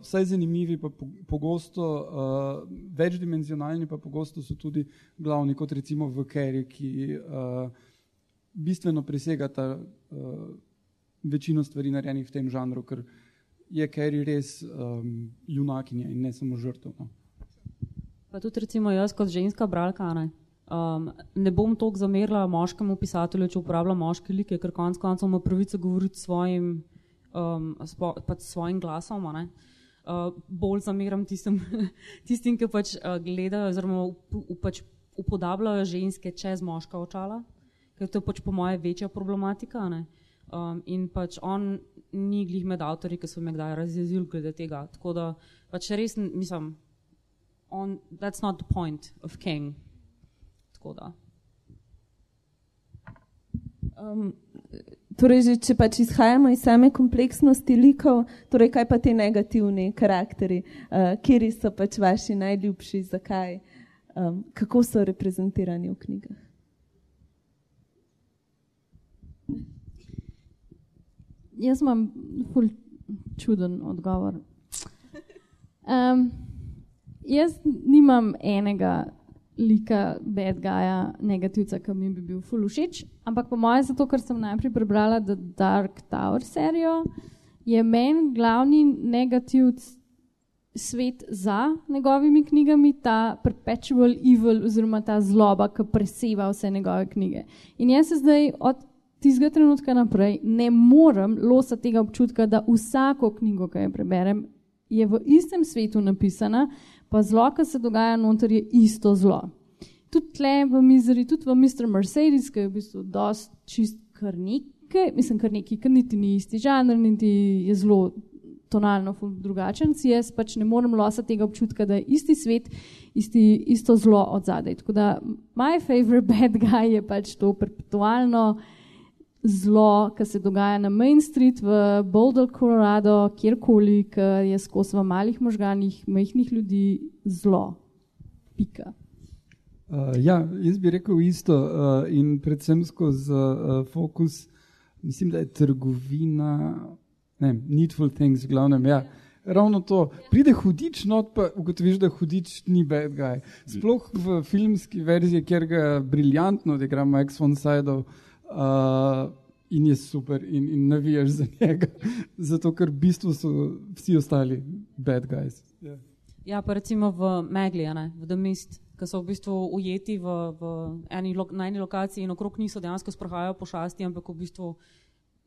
vsaj zanimivi, pa pogosto uh, večdimenzionalni, pa pogosto so tudi glavni, kot recimo v Kerry, ki uh, bistveno presegata uh, večino stvari narejenih v tem žanru, ker je Kerry res um, junakinja in ne samo žrtev. No. Pa tudi recimo jaz kot ženska bralka, ne? Um, ne bom toliko zamerila moškemu pisatelju, če uporablja moške like, ker konec koncev ima pravico govoriti svojim, um, spo, pač svojim glasom. Uh, bolj zameram tistim, [laughs] tistim ki pač uh, gledajo oziroma up, pač upodabljajo ženske čez moška očala, ker to je pač po moje večja problematika. ne. Um, in pač on ni glih med avtori, ki so me kdaj razjezili glede tega. Tako da pač res mislim, on, that's not the point of King. Tako da. Um, torej, že, če pač izhajamo iz same kompleksnosti likov, torej kaj pa ti negativni karakteri, uh, kje so pač vaši najljubši, zakaj, um, kako so reprezentirani v knjigah? Jaz imam ful čuden odgovor. Um, jaz nimam enega lika, bad guya, negativca, ki mi bi bil ful všeč, ampak po mojem, zato ker sem najprej prebrala The Dark Tower serijo, je meni glavni negativc svet za njegovimi knjigami, ta perpetual evil oziroma ta zloba, ki preseva vse njegove knjige. In jaz se zdaj od tistega trenutka naprej ne morem losati tega občutka, da vsako knjigo, ki jo preberem, je v istem svetu napisana, pa zlo, ki se dogaja noter, je isto zlo. Tudi tle v Mizeri, tudi v Mr. Mercedes, ki je v bistvu dost čist kar nekaj, mislim kar nekaj, ker niti ni isti žanr, niti je zelo tonalno drugačen, si jaz pač ne morem losati tega občutka, da je isti svet, isti, isto zlo od zadaj. Tako da my favorite bad guy je pač to perpetualno zlo, ki se dogaja na Main Street v Boulder, Colorado, kjerkoli, ki je skozi v malih možganih, majhnih ljudi zlo. Pika. Uh, ja, jaz bi rekel isto uh, in predvsem skozi uh, fokus, mislim, da je trgovina, ne, needful things, glavnem. Ja. Ravno to. Pride hudič, no pa ugotoviš, da hudič ni bad guy. Sploh v filmski verziji, kjer ga briljantno odigra Max von Sydow uh, in je super in, in navijaš za njega, [laughs] zato ker v bistvu so vsi ostali bad guys. Yeah. Ja, pa recimo v Megli, ne, v The Mist, ki so v bistvu ujeti v, v eni, na eni lokaciji in okrog njih so dejansko sprohajajo pošasti, ampak v bistvu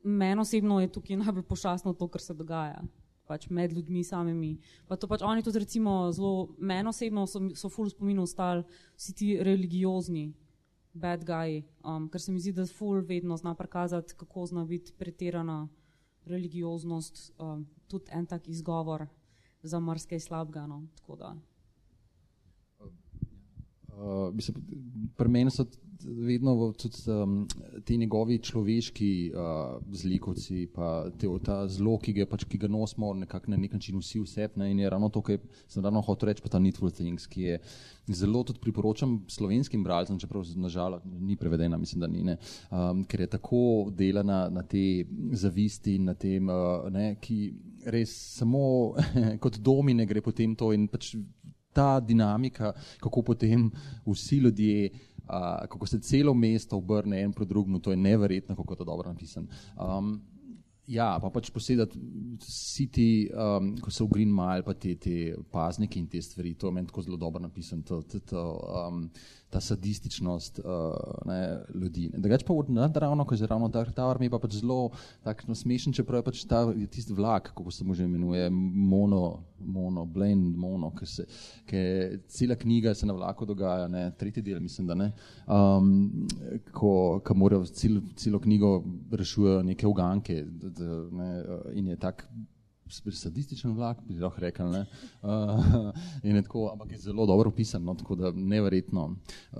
meni osebno je tukaj najbolj pošastno to, kar se dogaja. Pač med ljudmi samimi. Pa to pač oni tudi recimo zelo, meni osebno so, so ful spominov ostali vsi ti religiozni bad guyi, um, ker se mi zdi, da ful vedno zna prikazati, kako zna biti pretirana religioznost, um, tudi en tak izgovor za marsikaj slabega. No, tako da. Uh, mislim, pri meni so vedno tudi um, ti njegovi človeški uh, zlikovci, pa te, ta zlo, ki ga, pač, ki ga nosimo nekako na nek način vsi vse. Ne, in je ravno to, kar sem ravno hotel reči, pa ta Needful Things, ki je zelo tudi priporočam slovenskim bralcem, čeprav nažalost ni prevedena, mislim, da ni, ne, um, ker je tako delana na te zavisti in na tem, uh, ne, ki res samo [laughs] kot domine gre potem to in pač ta dinamika, kako potem vsi ljudje, uh, kako se celo mesto obrne en proti drugemu, to je neverjetno, kako je to dobro napisano. Um, ja, pa pač posedati vsi ti, um, ko so v Green Mile, pa te, te pazniki in te stvari, to je meni tako zelo dobro napisano, to, to, to, um, ta sadističnost uh, ne, ljudi. Drugače pa nadravno, ko je ravno Dark Tower, mi je pa pač zelo tak, no, smešen, čeprav je pač ta, je tisti vlak, kako se mu že imenuje, mono, mono, blend, mono, ker se, ker cela knjiga se na vlaku dogaja, ne, tretji del mislim, da ne, um, ko, ko morajo cel, celo knjigo rešujejo neke uganke d, d, ne, in je tak sadističen vlak, bi lahko rekel. Ne? Uh, in tako, ampak je zelo dobro opisan, no, tako da neverjetno. Uh,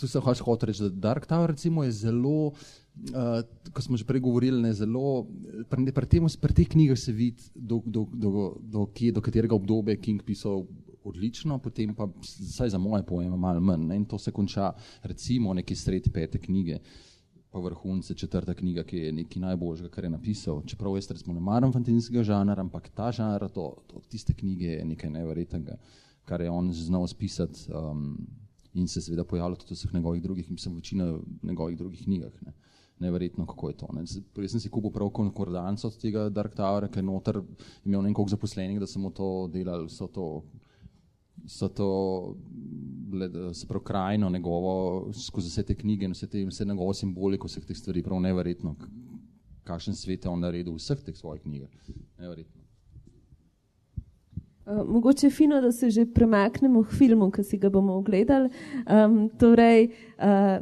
tu se hoče hoče reči, da Dark Tower recimo je zelo, uh, ko smo že prej govorili, ne, zelo, pri, pri, tem, pri teh knjigah se vidi, do, do, do, do, kje, do katerega obdobja je King pisal odlično, potem pa, vsaj za moje pojme, malo manj. Ne, in to se konča recimo nekje sredi pete knjige pa vrhunce četrta knjiga, ki je nekaj najboljšega, kar je napisal. Čeprav jaz recimo ne maram fantazijskega žanra, ampak ta žanr, to, to, tiste knjige je nekaj neverjetnega, kar je on znal spisati um, in se seveda pojavlja tudi v vseh njegovih drugih, mislim, večina njegovih drugih knjigah. Ne. Neverjetno, kako je to. Ne. Jaz sem si kupil prav konkordanco od tega Dark Towera, ker je noter imel nekaj zaposlenih, da sem mu to delal, so to so to se pravi krajino njegovo, skozi vse te knjige in vse, te, vse njegovo simboliko vseh teh stvari, prav neverjetno, kakšen svet je on naredil v vseh teh svojih knjigah. Neverjetno. Uh, mogoče je fino, da se že premaknemo k filmu, ki si ga bomo ogledali. Um, torej, uh,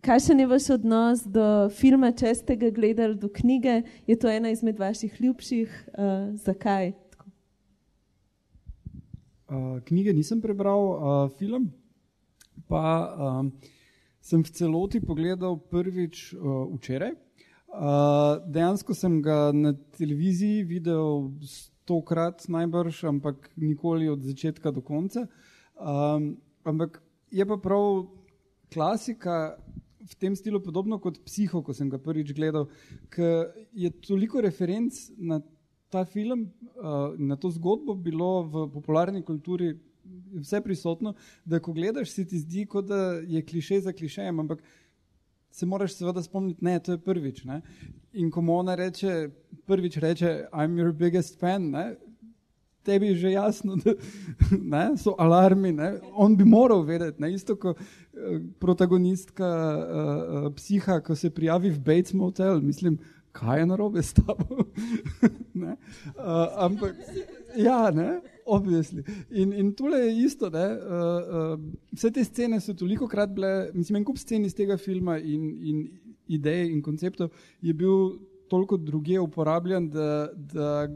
kakšen je vaš odnos do filma, če ste ga gledali, do knjige? Je to ena izmed vaših ljubših? Uh, zakaj? Uh, knjige nisem prebral, uh, film pa um, sem v celoti pogledal prvič uh, včeraj. Uh, dejansko sem ga na televiziji videl stokrat najbrž, ampak nikoli od začetka do konca. Um, ampak je pa prav klasika v tem stilu podobno kot psiho, ko sem ga prvič gledal, ker je toliko referenc na ta film, uh, na to zgodbo bilo v popularni kulturi vse prisotno, da ko gledaš, se ti zdi, kot da je kliše za klišejem, ampak se moraš seveda spomniti, ne, to je prvič. Ne? In ko mu ona reče, prvič reče, I'm your biggest fan, ne? tebi je že jasno, da [laughs] ne, so alarmi, ne? on bi moral vedeti, ne? isto kot uh, protagonistka uh, psiha, ko se prijavi v Bates Motel, mislim, kaj je narobe s tabo. [laughs] uh, ampak, ja, ne, obvisli. In, in tole je isto, ne, uh, uh, vse te scene so toliko krat bile, mislim, en kup scen iz tega filma in, in ideje in konceptov je bil toliko druge uporabljen, da, da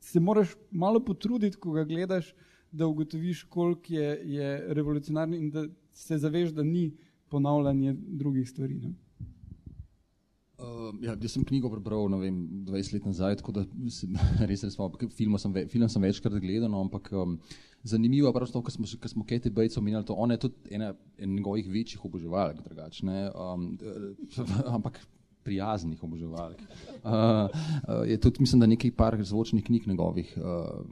se moraš malo potruditi, ko ga gledaš, da ugotoviš, koliko je, je revolucionarni in da se zaveš, da ni ponavljanje drugih stvari. Ne. Uh, ja, jaz sem knjigo prebral vem, 20 let nazaj, tako da sem [laughs] res res malo. Film sem, ve, film sem večkrat gledal, no, ampak um, zanimivo je, da smo, smo Katie Bates omenjali, to ona je tudi ena njegovih večjih oboževalk, drugačne. Um, [laughs] ampak prijaznih oboževalk. Uh, uh, je tudi, mislim, da nekaj par zvočnih knjig njegovih uh,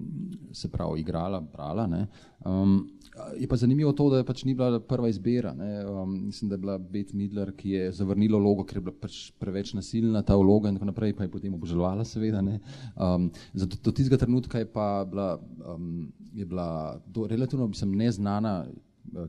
se pravi igrala, brala. Um, je pa zanimivo to, da pač ni bila prva izbira. Um, mislim, da je bila Beth Midler, ki je zavrnila vlogo, ker je bila pač preveč nasilna ta vloga in tako naprej, pa je potem oboževala seveda. Um, zato do tistega trenutka je pa bila, um, je bila do, relativno, mislim, neznana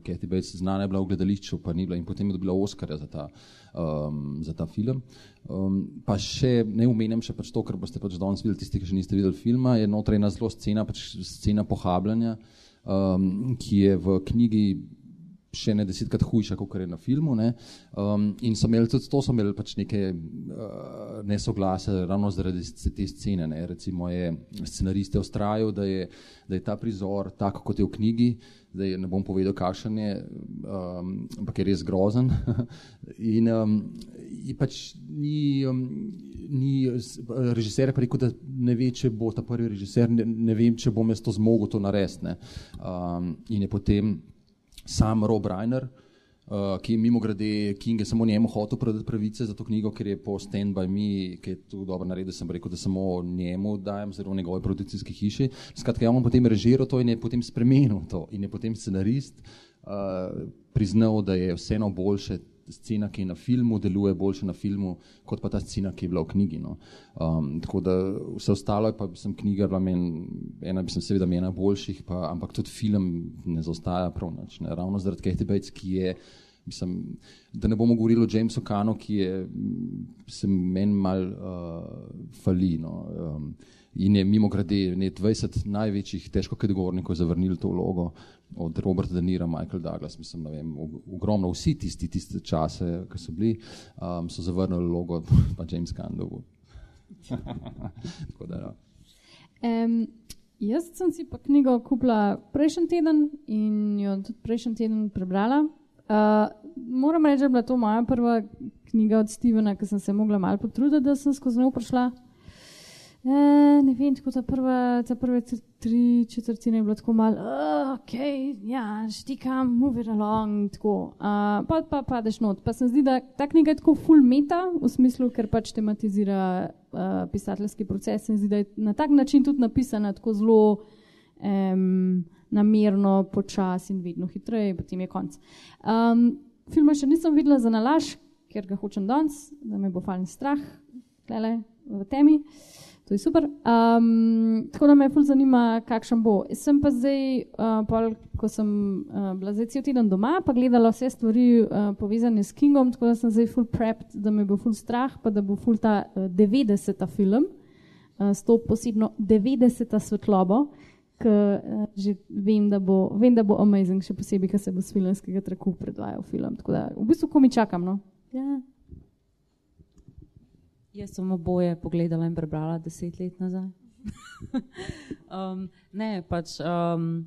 Kathy Bates, znana je bila v gledališču, pa ni bila in potem je dobila Oscarja za ta, um, za ta film. Um, pa še ne umenjam še pač to, ker boste pač danes videli tisti, ki še niste videli filma, je notra ena zelo scena, pač scena pohabljanja, um, ki je v knjigi še ne desetkrat hujša, kot je na filmu. Um, in so imeli tudi to, so imeli pač neke uh, nesoglase ravno zaradi te scene. Ne? Recimo je scenariste ustrajal, da, da je ta prizor tako, kot je v knjigi, da je, ne bom povedal, kakšen je, um, ampak je res grozen. [laughs] in, um, in pač ni, um, ni režiser rekel, da ne ve, če bo ta prvi režiser, ne, ne vem, če bom jaz to zmogel to narediti. Um, in je potem sam Rob Reiner, uh, ki je mimo grede King, samo njemu hotel prodati pravice za to knjigo, ker je po Stand by Me, ki je tu dobro naredil, sem rekel, da samo njemu dajem, zelo njegove produkcijske hiše. Skratka, ja, on potem režiral to in je potem spremenil to in je potem scenarist uh, priznal, da je vseeno boljše scena, ki je na filmu, deluje boljše na filmu, kot pa ta scena, ki je bila v knjigi. No. Um, tako da vse ostalo pa sem knjiga, bila men, ena sem seveda ena boljših, pa, ampak tudi film ne zaostaja prav nič. Ne. Ravno zaradi Katie Bates, ki je, mislim, da ne bomo govorili o Jamesu Kanu, ki je, se meni mal uh, fali. No. Um, in je mimo grede 20 največjih težko kategornikov zavrnili to vlogo od Roberta De Nira, Michael Douglas, mislim, da vem, ogromno vsi tisti tiste čase, ki so bili, um, so zavrnili vlogo [laughs] pa James Candovu. [laughs] Tako da, ja. Um, jaz sem si pa knjigo kupila prejšnji teden in jo tudi prejšnji teden prebrala. Uh, moram reči, da je bila to moja prva knjiga od Stevena, ki sem se mogla malo potruditi, da sem skozi njo prišla. E, ne vem, tako ta prva, ta prve tri četrtine je bilo tako malo, uh, ok, ja, štikam, move it along, tako. Uh, pa pa padeš not. Pa se mi zdi, da ta knjiga je tako full meta, v smislu, ker pač tematizira uh, pisateljski proces in zdi, da je na tak način tudi napisana tako zelo um, namerno, počas in vedno hitreje, potem je konc. Um, filma še nisem videla za nalaž, ker ga hočem danes, da me bo falen strah, tlele v temi. To je super. Um, tako da me ful zanima, kakšen bo. Sem pa zdaj, uh, pol, ko sem uh, bila zdaj cel teden doma, pa gledala vse stvari uh, povezane s Kingom, tako da sem zdaj full prepped, da me bo full strah, pa da bo full ta uh, 90. film uh, s to posebno 90. svetlobo, ki uh, že vem da, bo, vem, da bo amazing, še posebej, ker se bo s filmskega traku predvajal film. Tako da v bistvu komi čakam. No? Yeah. Ja. Jaz sem oboje pogledala in prebrala deset let nazaj. [laughs] um, ne, pač, um,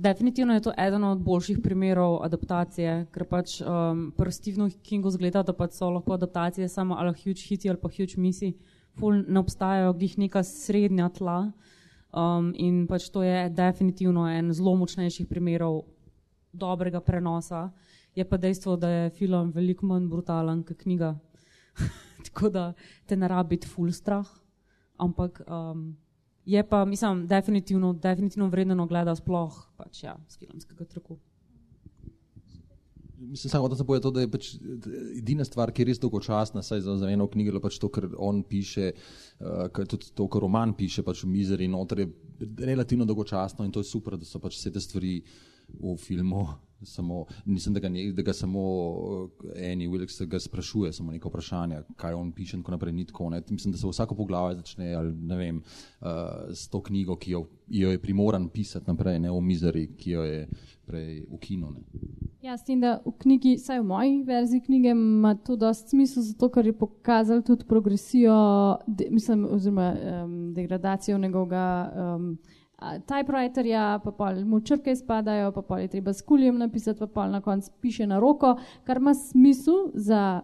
definitivno je to eden od boljših primerov adaptacije, ker pač um, pri Stevenu Kingu zgleda, da pač so lahko adaptacije samo ali huge hiti ali pa huge misi, ful ne obstajajo, glih neka srednja tla. Um, in pač to je definitivno en zelo močnejših primerov dobrega prenosa. Je pa dejstvo, da je film veliko manj brutalen kot knjiga. [laughs] [laughs] tako da te ne rabi biti full strah. Ampak um, je pa, mislim, definitivno, definitivno vredno gledati sploh pač, ja, z filmskega traku. Mislim, samo, da se boje to, da je pač edina stvar, ki je res dolgočasna, saj za, za eno knjigo, pač to, kar on piše, uh, tudi to, kar roman piše, pač v Mizeri, noter je relativno dolgočasno in to je super, da so pač vse te stvari v filmu samo, nisem, da ga, ne, da ga samo eni, uh, Wilks ga sprašuje, samo neko vprašanje, kaj on piše in tako naprej, ni tako. Ne. Mislim, da se vsako poglavje začne, ali vem, uh, s to knjigo, ki jo, jo je primoran pisati naprej, ne o mizeri, ki jo je prej ukinil. Ja, s tem, da v knjigi, saj v moji verziji knjige, ima to dosti smisla, zato ker je pokazal tudi progresijo, de, mislim, oziroma um, degradacijo njegovega. Um, typewriterja, pa pol mu črke izpadajo, pa pol je treba s kuljem napisati, pa pol na koncu piše na roko, kar ima smisel za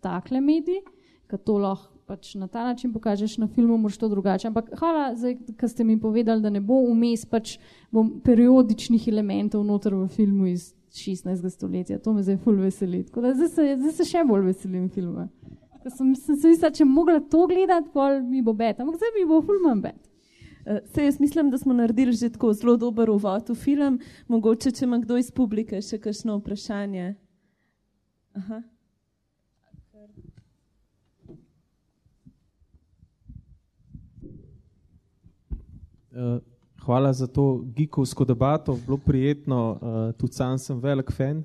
takle mediji, ker to lahko pač na ta način pokažeš na filmu, moraš to drugače. Ampak hvala, ker ste mi povedali, da ne bo vmes pač periodičnih elementov noter v filmu iz 16. stoletja. To me zdaj ful veseli. Zdaj se, zdaj se še bolj veselim filma. Sem, sem se mislila, če mogla to gledati, pol mi bo bet, ampak zdaj mi bo ful manj bet. Uh, se jaz mislim, da smo naredili že tako zelo dober uvod v film. Mogoče, če ima kdo iz publike še kakšno vprašanje. Aha. Uh, hvala za to geekovsko debato, bilo prijetno, uh, tudi sam sem velik fan.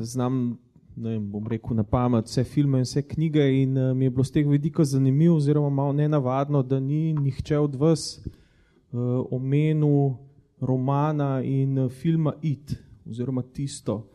Znam vem, bom rekel na pamet, vse filme in vse knjige in uh, mi je bilo z tega vidika zanimivo oziroma malo nenavadno, da ni nihče od vas uh, omenil romana in uh, filma It oziroma tisto.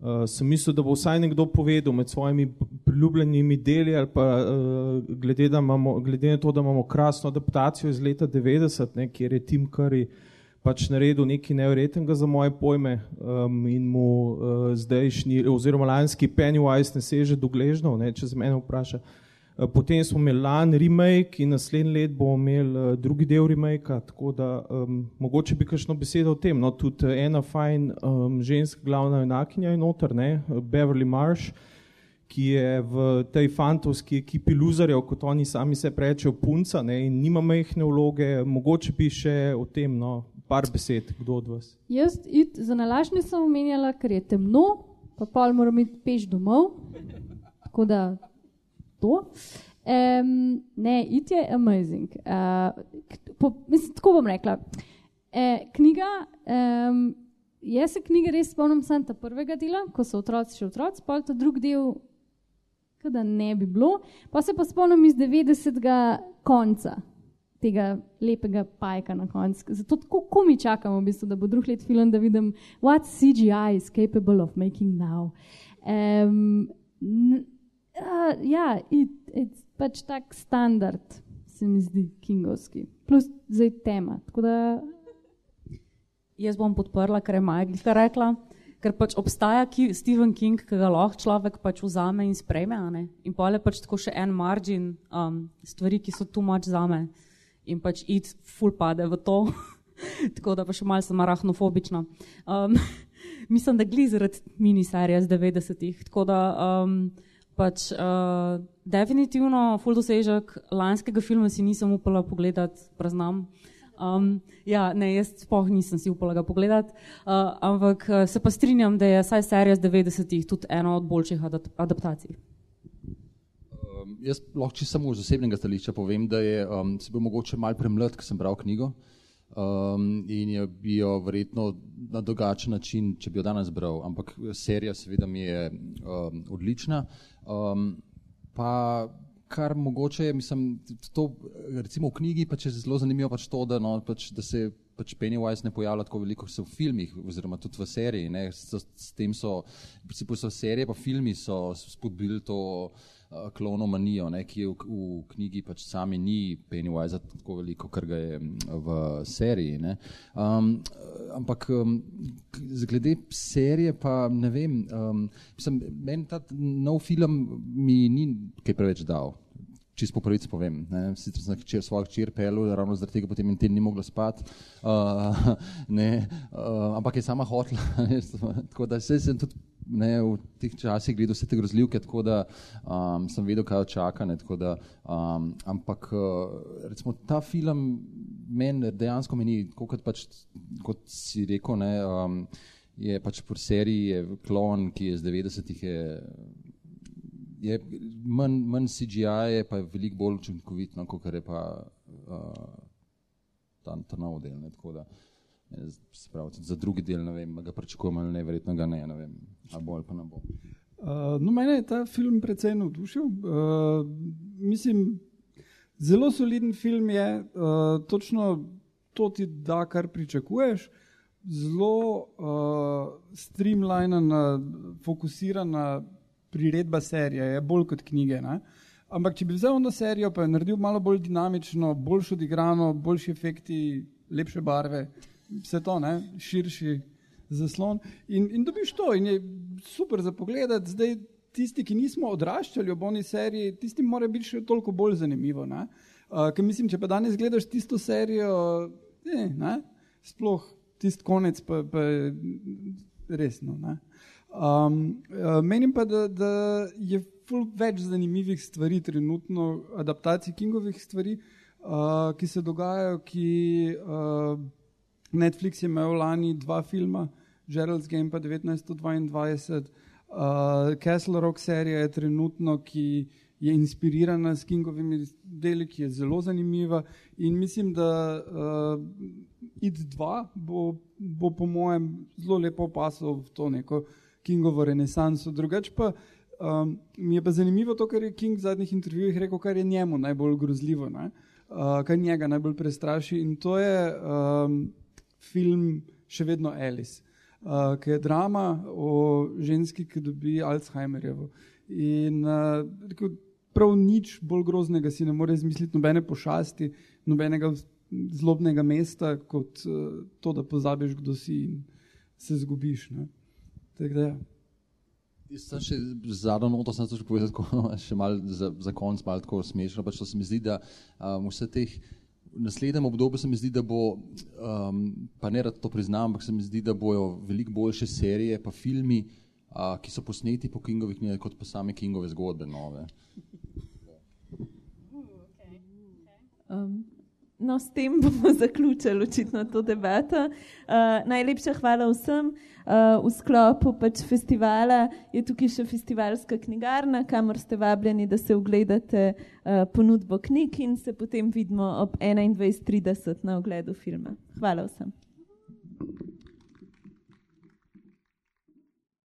Uh, sem mislil, da bo vsaj nekdo povedal med svojimi priljubljenimi deli ali pa uh, glede, imamo, glede na to, da imamo krasno adaptacijo iz leta 90, ne, kjer je Tim Curry uh, pač naredil nekaj nevrjetnega za moje pojme um, in mu uh, zdajšnji, oziroma lanski Pennywise ne seže dogležno, ne, če se mene vpraša. Uh, potem smo imeli lan remake in naslednji let bomo imeli uh, drugi del remake, tako da um, mogoče bi kakšno besedo o tem. No, tudi ena fajn um, ženska glavna enakinja je noter, ne, Beverly Marsh, ki je v tej fantovski ekipi luzarjev, kot oni sami se prečejo punca ne, in nima mehne vloge, mogoče bi še o tem, no, par besed, kdo od vas? Jaz it, za nalašne sem omenjala, ker je temno, pa pol moram iti peš domov. Tako da to. Um, ne, it je amazing. Uh, po, mislim, tako bom rekla. E, knjiga, um, jaz se knjige res spomnim samo ta prvega dela, ko so otroci še otroci, pa ta drugi del, kada ne bi bilo. Pa se pa spomnim iz 90. konca tega lepega pajka na koncu. Zato tako mi čakamo, v bistvu, da bo drug let film, da vidim, what CGI is capable of making now. Um, uh, ja, it, it's pač tak standard, se mi zdi, kingovski. Plus zdaj tema. Da... Jaz bom podprla, kar je Majka rekla. Ker pač obstaja ki, Stephen King, ki ga lahko človek pač vzame in sprejme. In pa je pač tako še en margin um, stvari, ki so tu mač zame in pač id ful pade v to, [laughs] tako da pa še malce sem arahnofobična. Um, [laughs] mislim, da gli zaradi miniserije z 90-ih, tako da um, pač uh, definitivno ful dosežek lanskega filma si nisem upala pogledati, praznam. Um, ja, ne, jaz spoh nisem si upala ga pogledati, uh, ampak uh, se pa strinjam, da je saj serija z 90-ih tudi ena od boljših adaptacij jaz lahko samo iz osebnega stališča povem, da je, um, se bil mogoče mal premlad, ko sem bral knjigo um, in je bi jo verjetno na drugačen način, če bi jo danes bral, ampak serija seveda mi je um, odlična. Um, pa kar mogoče je, mislim, to recimo v knjigi pač je zelo zanimivo pač to, da, no, pač, da se pač Pennywise ne pojavlja tako veliko, kot se v filmih, oziroma tudi v seriji. Ne, s, s tem so, v principu so serije, pa filmi so spodbili to uh, klonomanijo, ne, ki je v, v knjigi pač sami ni Pennywise tako veliko, kar ga je v seriji. Ne. Um, ampak um, glede serije pa ne vem, um, mislim, meni ta nov film mi ni kaj preveč dal čisto po pravici povem. Ne. Sicer sem čer, svojo čir pelil, ravno zaradi tega potem in teden ni mogla spati, uh, uh, [laughs] ampak je sama hotla. [laughs] tako da se sem tudi ne, v teh časih gledal vse te grozljivke, tako da um, sem vedel, kaj čaka. Ne, da, um, ampak recimo ta film meni dejansko meni, pač, kot si rekel, ne, um, je pač po seriji je klon, ki je z 90-ih je manj, manj CGI, je pa veliko bolj učinkovit, no, kot je pa uh, ta, ta nov del. Ne, da, ne, pravi, za drugi del ne vem, ga pričakujem ali ne, verjetno ga ne, ne vem, a bolj pa ne bo. Uh, no, mene je ta film precej navdušil. Uh, mislim, zelo soliden film je, uh, točno to ti da, kar pričakuješ. Zelo uh, streamlinjena, fokusirana priredba serije, je bolj kot knjige. Ne? Ampak, če bi vzel eno serijo, pa je naredil malo bolj dinamično, bolj odigrano, boljši efekti, lepše barve, vse to, ne? širši zaslon. In, in dobiš to, in je super za pogled. Zdaj, tisti, ki nismo odraščali ob oni seriji, tisti mora biti še toliko bolj zanimivo. Uh, ker mislim, če pa danes gledaš tisto serijo, ne, ne? sploh tisti konec, pa, pa resno. Ne? Um, uh, menim pa, da, da je več zanimivih stvari, trenutno adaptacij Kingovih stvari, uh, ki se dogajajo. Ki, uh, Netflix je imel lani dva filma, Gerald's Game pa 1922, uh, Castle Rock serija je trenutno, ki je inspirirana s Kingovimi deli, ki je zelo zanimiva. In mislim, da uh, ID2 bo, bo po mojem zelo lepo pasal v to neko. Kingovo renesanso. Drugač pa um, mi je pa zanimivo to, kar je King v zadnjih intervjujih rekel, kar je njemu najbolj grozljivo, uh, kar njega najbolj prestraši. In to je um, film še vedno Alice, uh, ki je drama o ženski, ki dobi Alzheimerjevo. In uh, rekel, prav nič bolj groznega si ne more izmisliti, nobene pošasti, nobenega zlobnega mesta, kot uh, to, da pozabiš, kdo si in se zgubiš. Ne. Da, ja. Sem še zadnjo noto, sem še povedal, tako, še mal za, za konc, malo tako smešno. Pač se mi zdi, da um, vse teh v naslednjem obdobju se mi zdi, da bo, um, pa ne rad to priznam, ampak se mi zdi, da bojo veliko boljše serije, pa filmi, uh, ki so posneti po Kingovih knjigah, kot pa same Kingove zgodbe nove. Um, No, s tem bomo [laughs] zaključili očitno to debato. Uh, najlepša hvala vsem. V sklopu pač festivala je tukaj še festivalska knjigarna, kamor ste vabljeni, da se ogledate uh, ponudbo knjig in se potem vidimo ob 21.30 na ogledu filma. Hvala vsem.